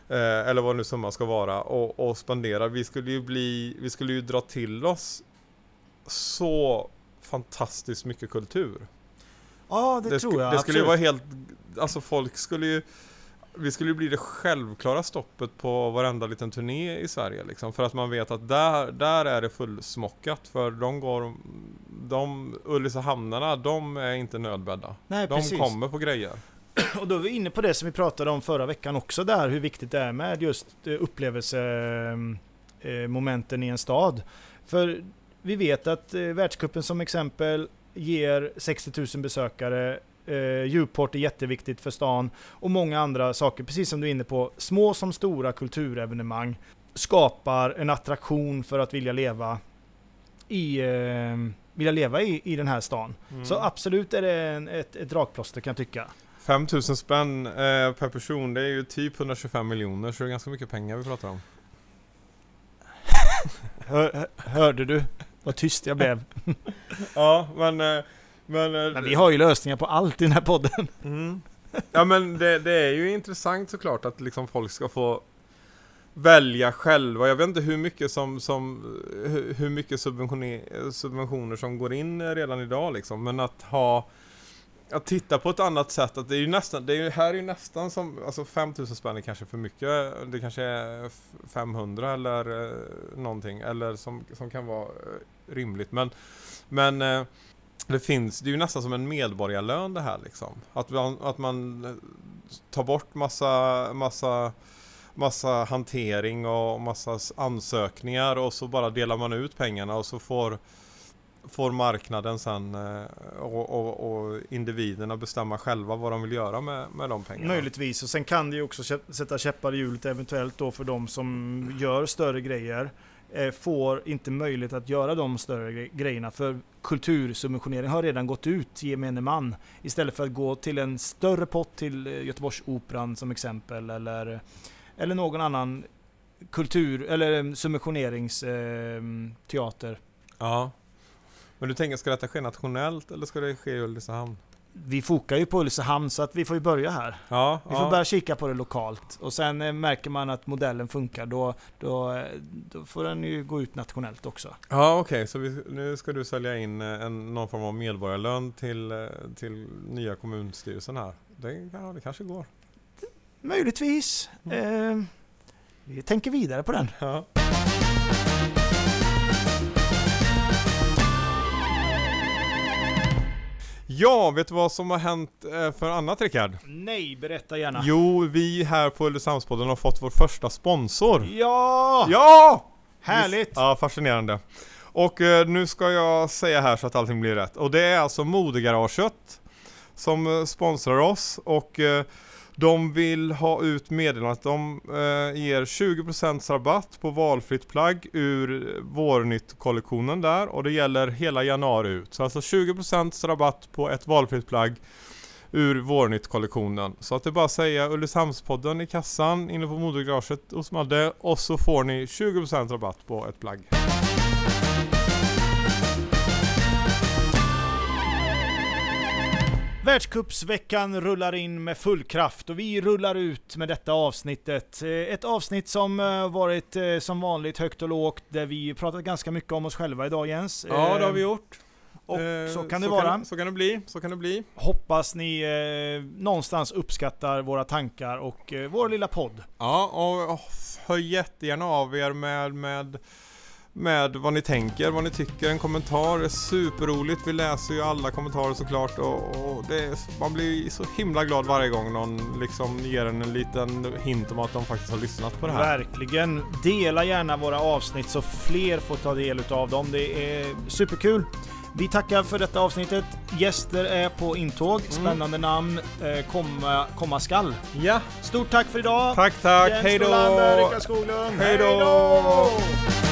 B: eh, eller vad nu summan ska vara och, och spendera. Vi skulle ju bli, vi skulle ju dra till oss så fantastiskt mycket kultur.
A: Ja, det,
B: det
A: tror jag.
B: Det skulle ju vara helt, alltså folk skulle ju vi skulle ju bli det självklara stoppet på varenda liten turné i Sverige liksom. För att man vet att där, där är det fullsmockat. För de går, de Ulricehamnarna, de är inte nödbedda.
A: Nej,
B: De
A: precis.
B: kommer på grejer.
A: Och då är vi inne på det som vi pratade om förra veckan också där, hur viktigt det är med just eh, upplevelsemomenten i en stad. För vi vet att eh, världscupen som exempel ger 60 000 besökare, eh, Djurport är jätteviktigt för stan och många andra saker, precis som du är inne på, små som stora kulturevenemang skapar en attraktion för att vilja leva i, eh, vilja leva i, i den här stan.
B: Mm.
A: Så absolut är det en, ett, ett dragplåster kan jag tycka.
B: 5000 spänn eh, per person, det är ju typ 125 miljoner så det är ganska mycket pengar vi pratar om.
A: Hör, hör- hörde du vad tyst jag blev?
B: Ja, men... eh, Men, eh,
A: Men vi har ju lösningar på allt i den här podden.
B: Mm. Ja men det, det är ju intressant såklart att liksom folk ska få välja själva. Jag vet inte hur mycket som, som hur- hur mycket subventioner, subventioner som går in redan idag liksom. Men att ha att titta på ett annat sätt, att det är ju nästan, det är ju, här är ju nästan som, alltså 5000 spänn är kanske för mycket, det kanske är 500 eller eh, någonting, eller som, som kan vara eh, rimligt. Men, men eh, det finns, det är ju nästan som en medborgarlön det här liksom. Att man, att man eh, tar bort massa, massa massa hantering och massa ansökningar och så bara delar man ut pengarna och så får får marknaden sen eh, och, och, och individerna bestämma själva vad de vill göra med, med de pengarna.
A: Möjligtvis, och sen kan det ju också sätta käppar i hjulet eventuellt då för de som gör större grejer. Eh, får inte möjlighet att göra de större gre- grejerna för kultursubventionering har redan gått ut gemene man. Istället för att gå till en större pott till eh, Göteborgsoperan som exempel eller, eller någon annan kultur eller subventioneringsteater. Teater.
B: Ja. Men du tänker, ska detta ske nationellt eller ska det ske i Ulricehamn?
A: vi fokar ju på Ulricehamn så att vi får ju börja här.
B: Ja,
A: Vi
B: ja.
A: får börja kika på det lokalt och sen eh, märker man att modellen funkar då, då, då får den ju gå ut nationellt också.
B: Ja okej, så vi, nu ska du sälja in eh, en, någon form av medborgarlön till, eh, till nya kommunstyrelsen här. Det, ja, det kanske går.
A: Möjligtvis. Eh, vi tänker vidare på den.
B: Ja. Ja, vet du vad som har hänt eh, för annat Rickard?
A: Nej, berätta gärna.
B: Jo, vi här på Ulricehamnspodden har fått vår första sponsor.
A: Ja!
B: Ja!
A: Härligt!
B: Ja, fascinerande. Och eh, nu ska jag säga här så att allting blir rätt. Och det är alltså Modegaraget som eh, sponsrar oss och de vill ha ut meddelandet de eh, ger 20% rabatt på valfritt plagg ur Vårnytt-kollektionen där och det gäller hela januari ut. Så alltså 20% rabatt på ett valfritt plagg ur Vårnytt-kollektionen. Så att det är bara att säga Ulricehamnspodden i kassan inne på modegaraget hos Madde och så får ni 20% rabatt på ett plagg.
A: Världscupsveckan rullar in med full kraft och vi rullar ut med detta avsnittet. Eh, Ett avsnitt som eh, varit eh, som vanligt högt och lågt där vi pratat ganska mycket om oss själva idag Jens.
B: Ja, det har vi gjort.
A: Och
B: Eh,
A: så kan det vara.
B: så kan det bli, så kan det bli.
A: Hoppas ni eh, någonstans uppskattar våra tankar och eh, vår lilla podd.
B: Ja, och och hör jättegärna av er med, med, med vad ni tänker, vad ni tycker, en kommentar. Är superroligt. Vi läser ju alla kommentarer såklart och, och det man blir så himla glad varje gång någon liksom ger en en liten hint om att de faktiskt har lyssnat på det här.
A: Verkligen. Dela gärna våra avsnitt så fler får ta del av dem. Det är superkul. Vi tackar för detta avsnittet. Gäster är på intåg.
B: Mm.
A: Spännande namn. Eh, komma, komma skall.
B: Ja,
A: Stort tack för idag!
B: tack tack, hej då!
A: Rickard Skoglund.
B: Hej då!